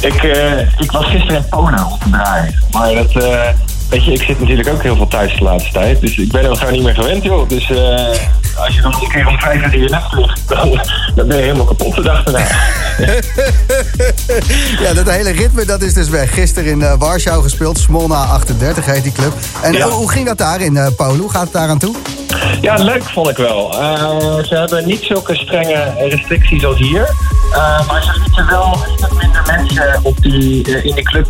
Ik, eh, ik was gisteren in Polen op te draaien. Maar dat, eh, weet je, ik zit natuurlijk ook heel veel thuis de laatste tijd. Dus ik ben er gewoon niet meer gewend, joh. Dus eh, als je dan een keer om vijf uur in je nacht ligt, dan, dan ben je helemaal kapot de dag daarna. ja, dat hele ritme dat is dus weg. Gisteren in Warschau gespeeld. Smolna 38 heet die club. En Ja. hoe, hoe ging dat daar in Polen? Hoe gaat het daar aan toe? Ja, leuk vond ik wel. Eh, ze hebben niet zulke strenge restricties als hier. Eh, maar ze lieten wel een stuk minder mensen op die, eh, in de club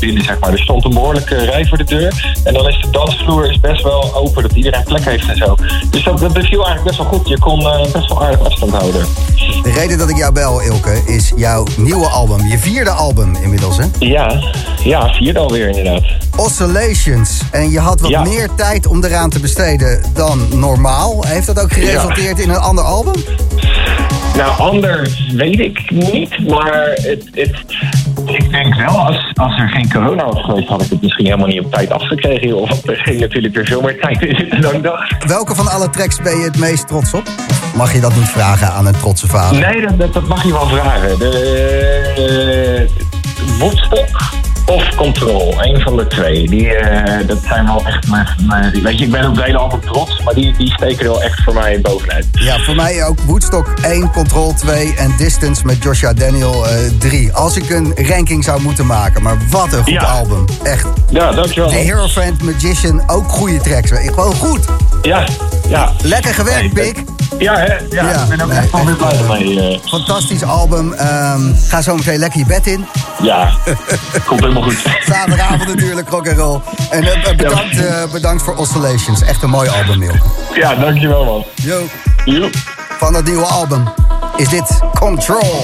binnen, zeg maar. Er stond een behoorlijke rij voor de deur. En dan is de dansvloer is best wel open, dat iedereen plek heeft en zo. Dus dat, dat beviel eigenlijk best wel goed. Je kon best wel aardig afstand houden. De reden dat ik jou bel, Ilke, is jouw nieuwe album. Je vierde album inmiddels, hè? Ja, ja, vierde alweer inderdaad. Oscillations. En je had wat Ja. meer tijd om eraan te besteden dan normaal. Heeft dat ook geresulteerd in een ander album? Nou, anders weet ik niet, maar het, het, ik denk wel, als, als er geen corona was geweest, had ik het misschien helemaal niet op tijd afgekregen. Want er ging natuurlijk weer veel meer tijd in zitten dan ik dacht. Welke van alle tracks ben je het meest trots op? Mag je dat niet vragen aan een trotse vader? Nee, dat, dat, dat mag je wel vragen. De uh, Woodstock of Control, een van de twee. Die, eh, dat zijn wel echt mijn, mijn- Weet je, ik ben op het hele album trots, maar die, die steken er wel echt voor mij bovenuit. Ja, voor mij ook Woodstock 1, Control 2 en Distance met Joshua Daniel eh 3. Als ik een ranking zou moeten maken, maar wat een goed Ja. album. Echt. Ja, dankjewel. The Hero Friend Magician, ook goede tracks. Gewoon goed. Ja, ja. Lekker gewerkt, Pik. Ja, hè? Ja, Ja, ik ben ook nee, echt wel weer blij mee. eh. Fantastisch album. Ehm, ga zo meteen lekker je bed in. Ja, komt helemaal goed. Zaterdagavond natuurlijk, rock and roll. En eh, bedankt, eh, bedankt voor Oscillations. Echt een mooi album, Milk. Ja, dankjewel man. Yo. Joep. Van dat nieuwe album is dit. Control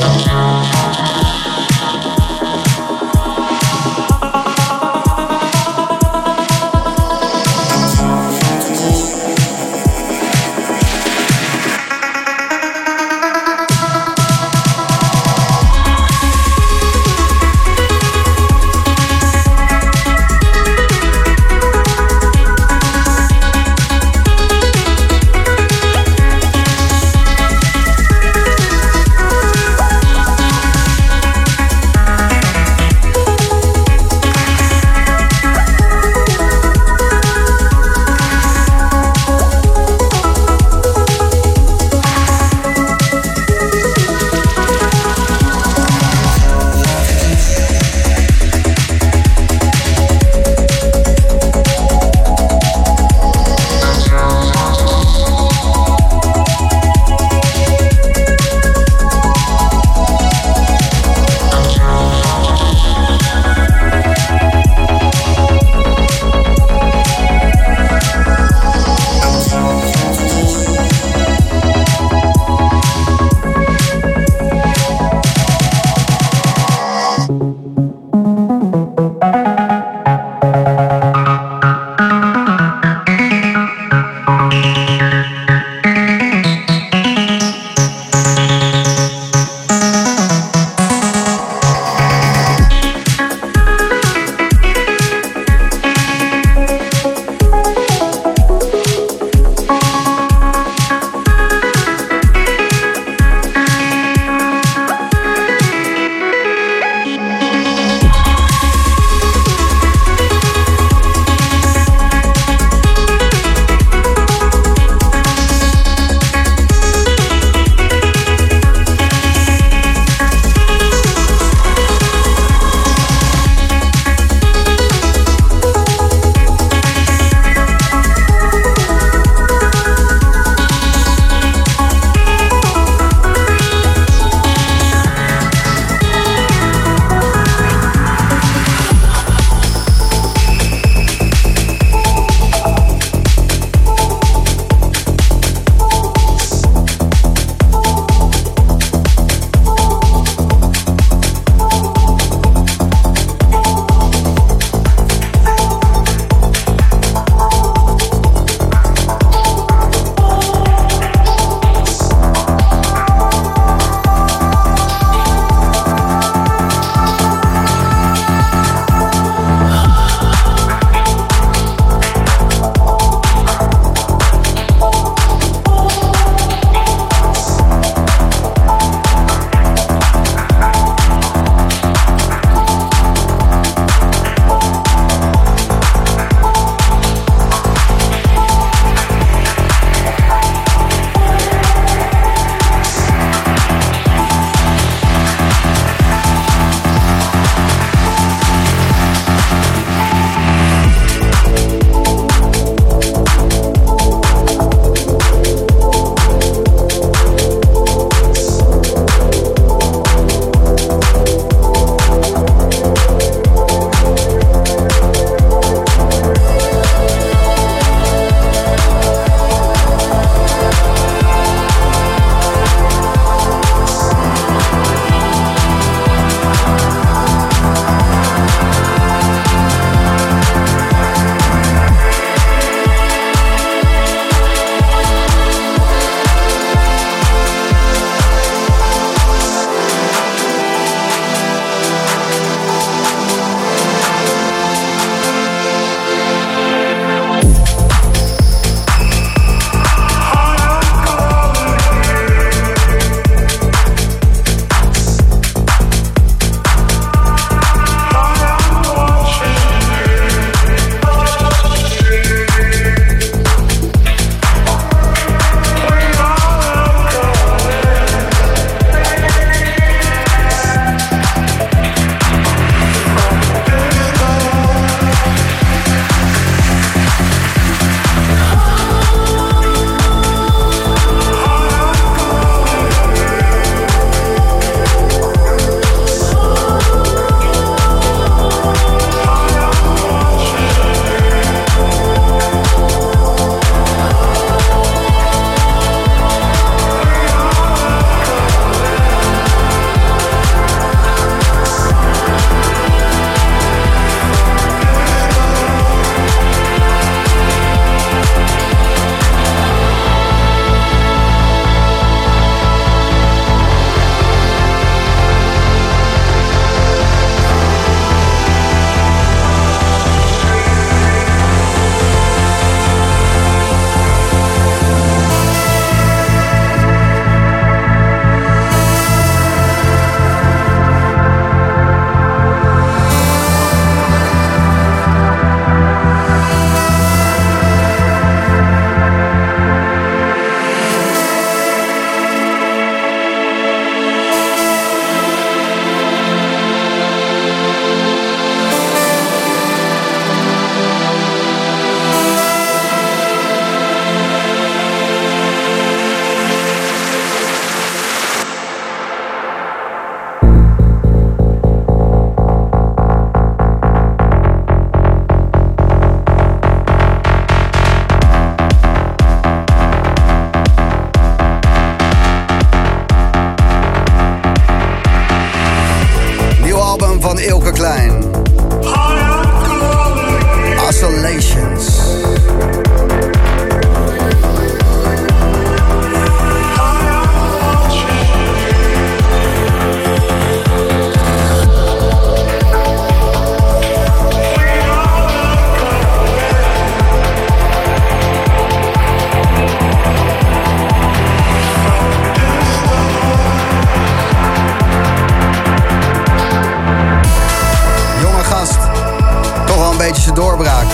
doorbraak.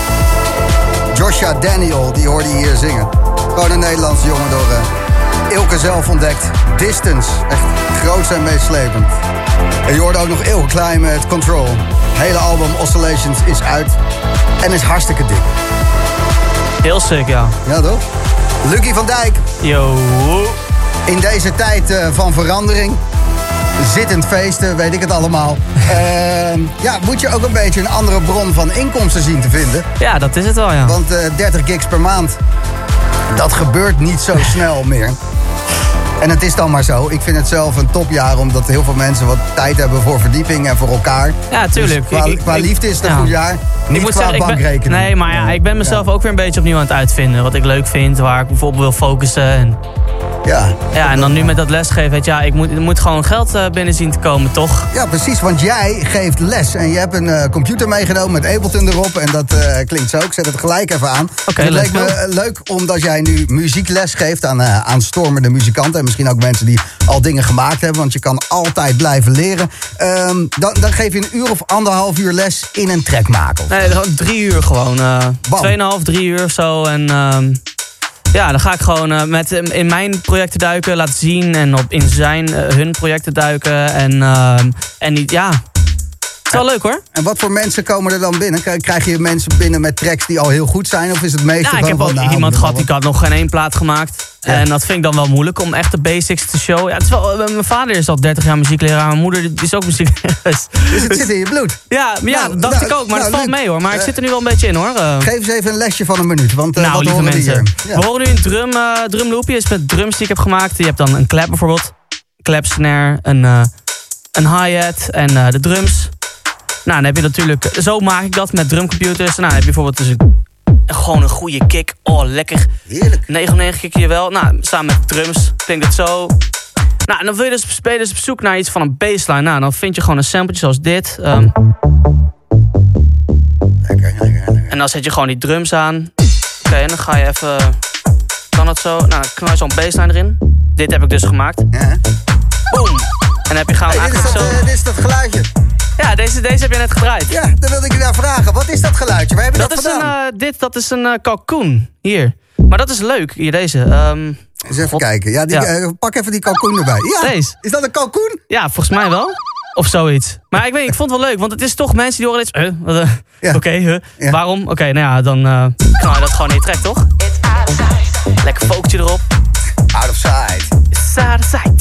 Joshua Daniel, die hoorde je hier zingen. Gewoon een Nederlandse jongen door eh, Ilke zelf ontdekt. Distance, echt groot en meeslepend. En je hoorde ook nog Ilke Klein met Control. Het hele album Oscillations is uit en is hartstikke dik. Heel sick, ja. Ja, toch? Lucky van Dijk. Yo. In deze tijd eh, van verandering, zittend feesten, weet ik het allemaal. Ehm, ja, moet je ook een beetje een andere bron van inkomsten zien te vinden. Ja, dat is het wel, ja. Want eh 30 gigs per maand, dat gebeurt niet zo snel meer. En het is dan maar zo. Ik vind het zelf een topjaar omdat heel veel mensen wat tijd hebben voor verdieping en voor elkaar. Ja, tuurlijk. Dus qua, ik- liefde is het een ja. goed jaar. Niet ik moet qua zeggen, ik ben, bankrekening. nee, maar ja, ik ben mezelf ook weer een beetje opnieuw aan het uitvinden. Wat ik leuk vind, waar ik bijvoorbeeld wil focussen. En, Ja. ja, en dan nu met dat lesgeven, weet je, ja, ik moet, er moet gewoon geld eh, binnen zien te komen, toch? Ja, precies, want jij geeft les en je hebt een eh, computer meegenomen met Ableton erop. En dat eh, klinkt zo, ik zet het gelijk even aan. Oké, het leek me go. leuk omdat jij nu muziekles geeft aan, aan stormende muzikanten. En misschien ook mensen die al dingen gemaakt hebben, want je kan altijd blijven leren. Ehm, dan, dan geef je een uur of anderhalf uur les in een track maken. Nee, drie uur gewoon. Tweeënhalf, drie uur of zo. En ehm, ja, dan ga ik gewoon eh, met, hem in mijn projecten duiken, laten zien. En op, in zijn, eh, hun projecten duiken. En, ehm, en ja, is wel leuk hoor. En wat voor mensen komen er dan binnen? Krijg- je mensen binnen met tracks die al heel goed zijn? Of is het meeste Ja, ik heb ook nou, iemand gehad die had nog geen één plaat gemaakt. Ja. En dat vind ik dan wel moeilijk om echt de basics te showen. Ja, het is wel, eh, mijn vader is al 30 jaar muziekleraar. Mijn moeder is ook muziekleraar. Dus het zit in je bloed. Ja, maar ja Nou, dat dacht nou, ik ook. Maar nou, het valt mee hoor. Maar ik eh, zit er nu wel een beetje in hoor. Eh, Geef eens even een lesje van een minuut. Want eh, nou, wat lieve horen we mensen. hier? Ja. We horen nu een drum, drumloopje. is met drums die ik heb gemaakt. Je hebt dan een clap bijvoorbeeld. Clap snare, een, een hi-hat en de drums. Nou, dan heb je natuurlijk... Zo maak ik dat met drumcomputers. Nou, dan heb je bijvoorbeeld dus een, gewoon een goede kick. Oh, lekker. Heerlijk. 909 kick je wel. Nou, samen met drums klinkt het zo. Nou, en dan wil je dus spelen dus op zoek naar iets van een baseline. Nou, dan vind je gewoon een sampletje zoals dit. Lekker, lekker, lekker. en dan zet je gewoon die drums aan. Oké, en dan ga je even... Kan dat zo? Nou, knal je zo'n baseline erin. Dit heb ik dus gemaakt. Ja. Boom! En dan heb je gewoon Hey, dit, is eigenlijk dat, zo... eh, dit is dat geluidje. Ja, deze, deze heb je net gedraaid. Ja, dan wilde ik je daar vragen. Wat is dat geluidje? Waar heb je dat, Dat is een, gedaan? eh, dit, dat is een eh, kalkoen. Hier. Maar dat is leuk. Hier, deze. Ehm, Eens even God. kijken. Ja, die, Ja. eh, pak even die kalkoen erbij. Ja, Deze. is dat een kalkoen? ja, volgens mij wel. Of zoiets. Maar ik weet niet, ik vond het wel leuk. Want het is toch mensen die horen dit... Ja. Oké, huh? Ja. waarom? Oké, nou ja, dan eh knal je dat gewoon in je trek, toch? Lekker fookje erop. Out of sight. Side side.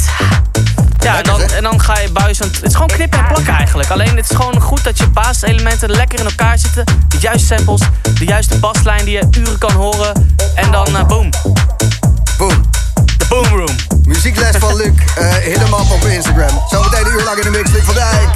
Ja, en dan, en dan ga je buizen. Het is gewoon knippen en plakken eigenlijk. Alleen het is gewoon goed dat je basiselementen lekker in elkaar zitten. De juiste samples, de juiste baslijn die je uren kan horen. En dan eh, boom, Boom. de boom room. Muziekles van Luc. Eh hit hem op op Instagram. Zometeen een uur lang in de mix. Luc van Dijk.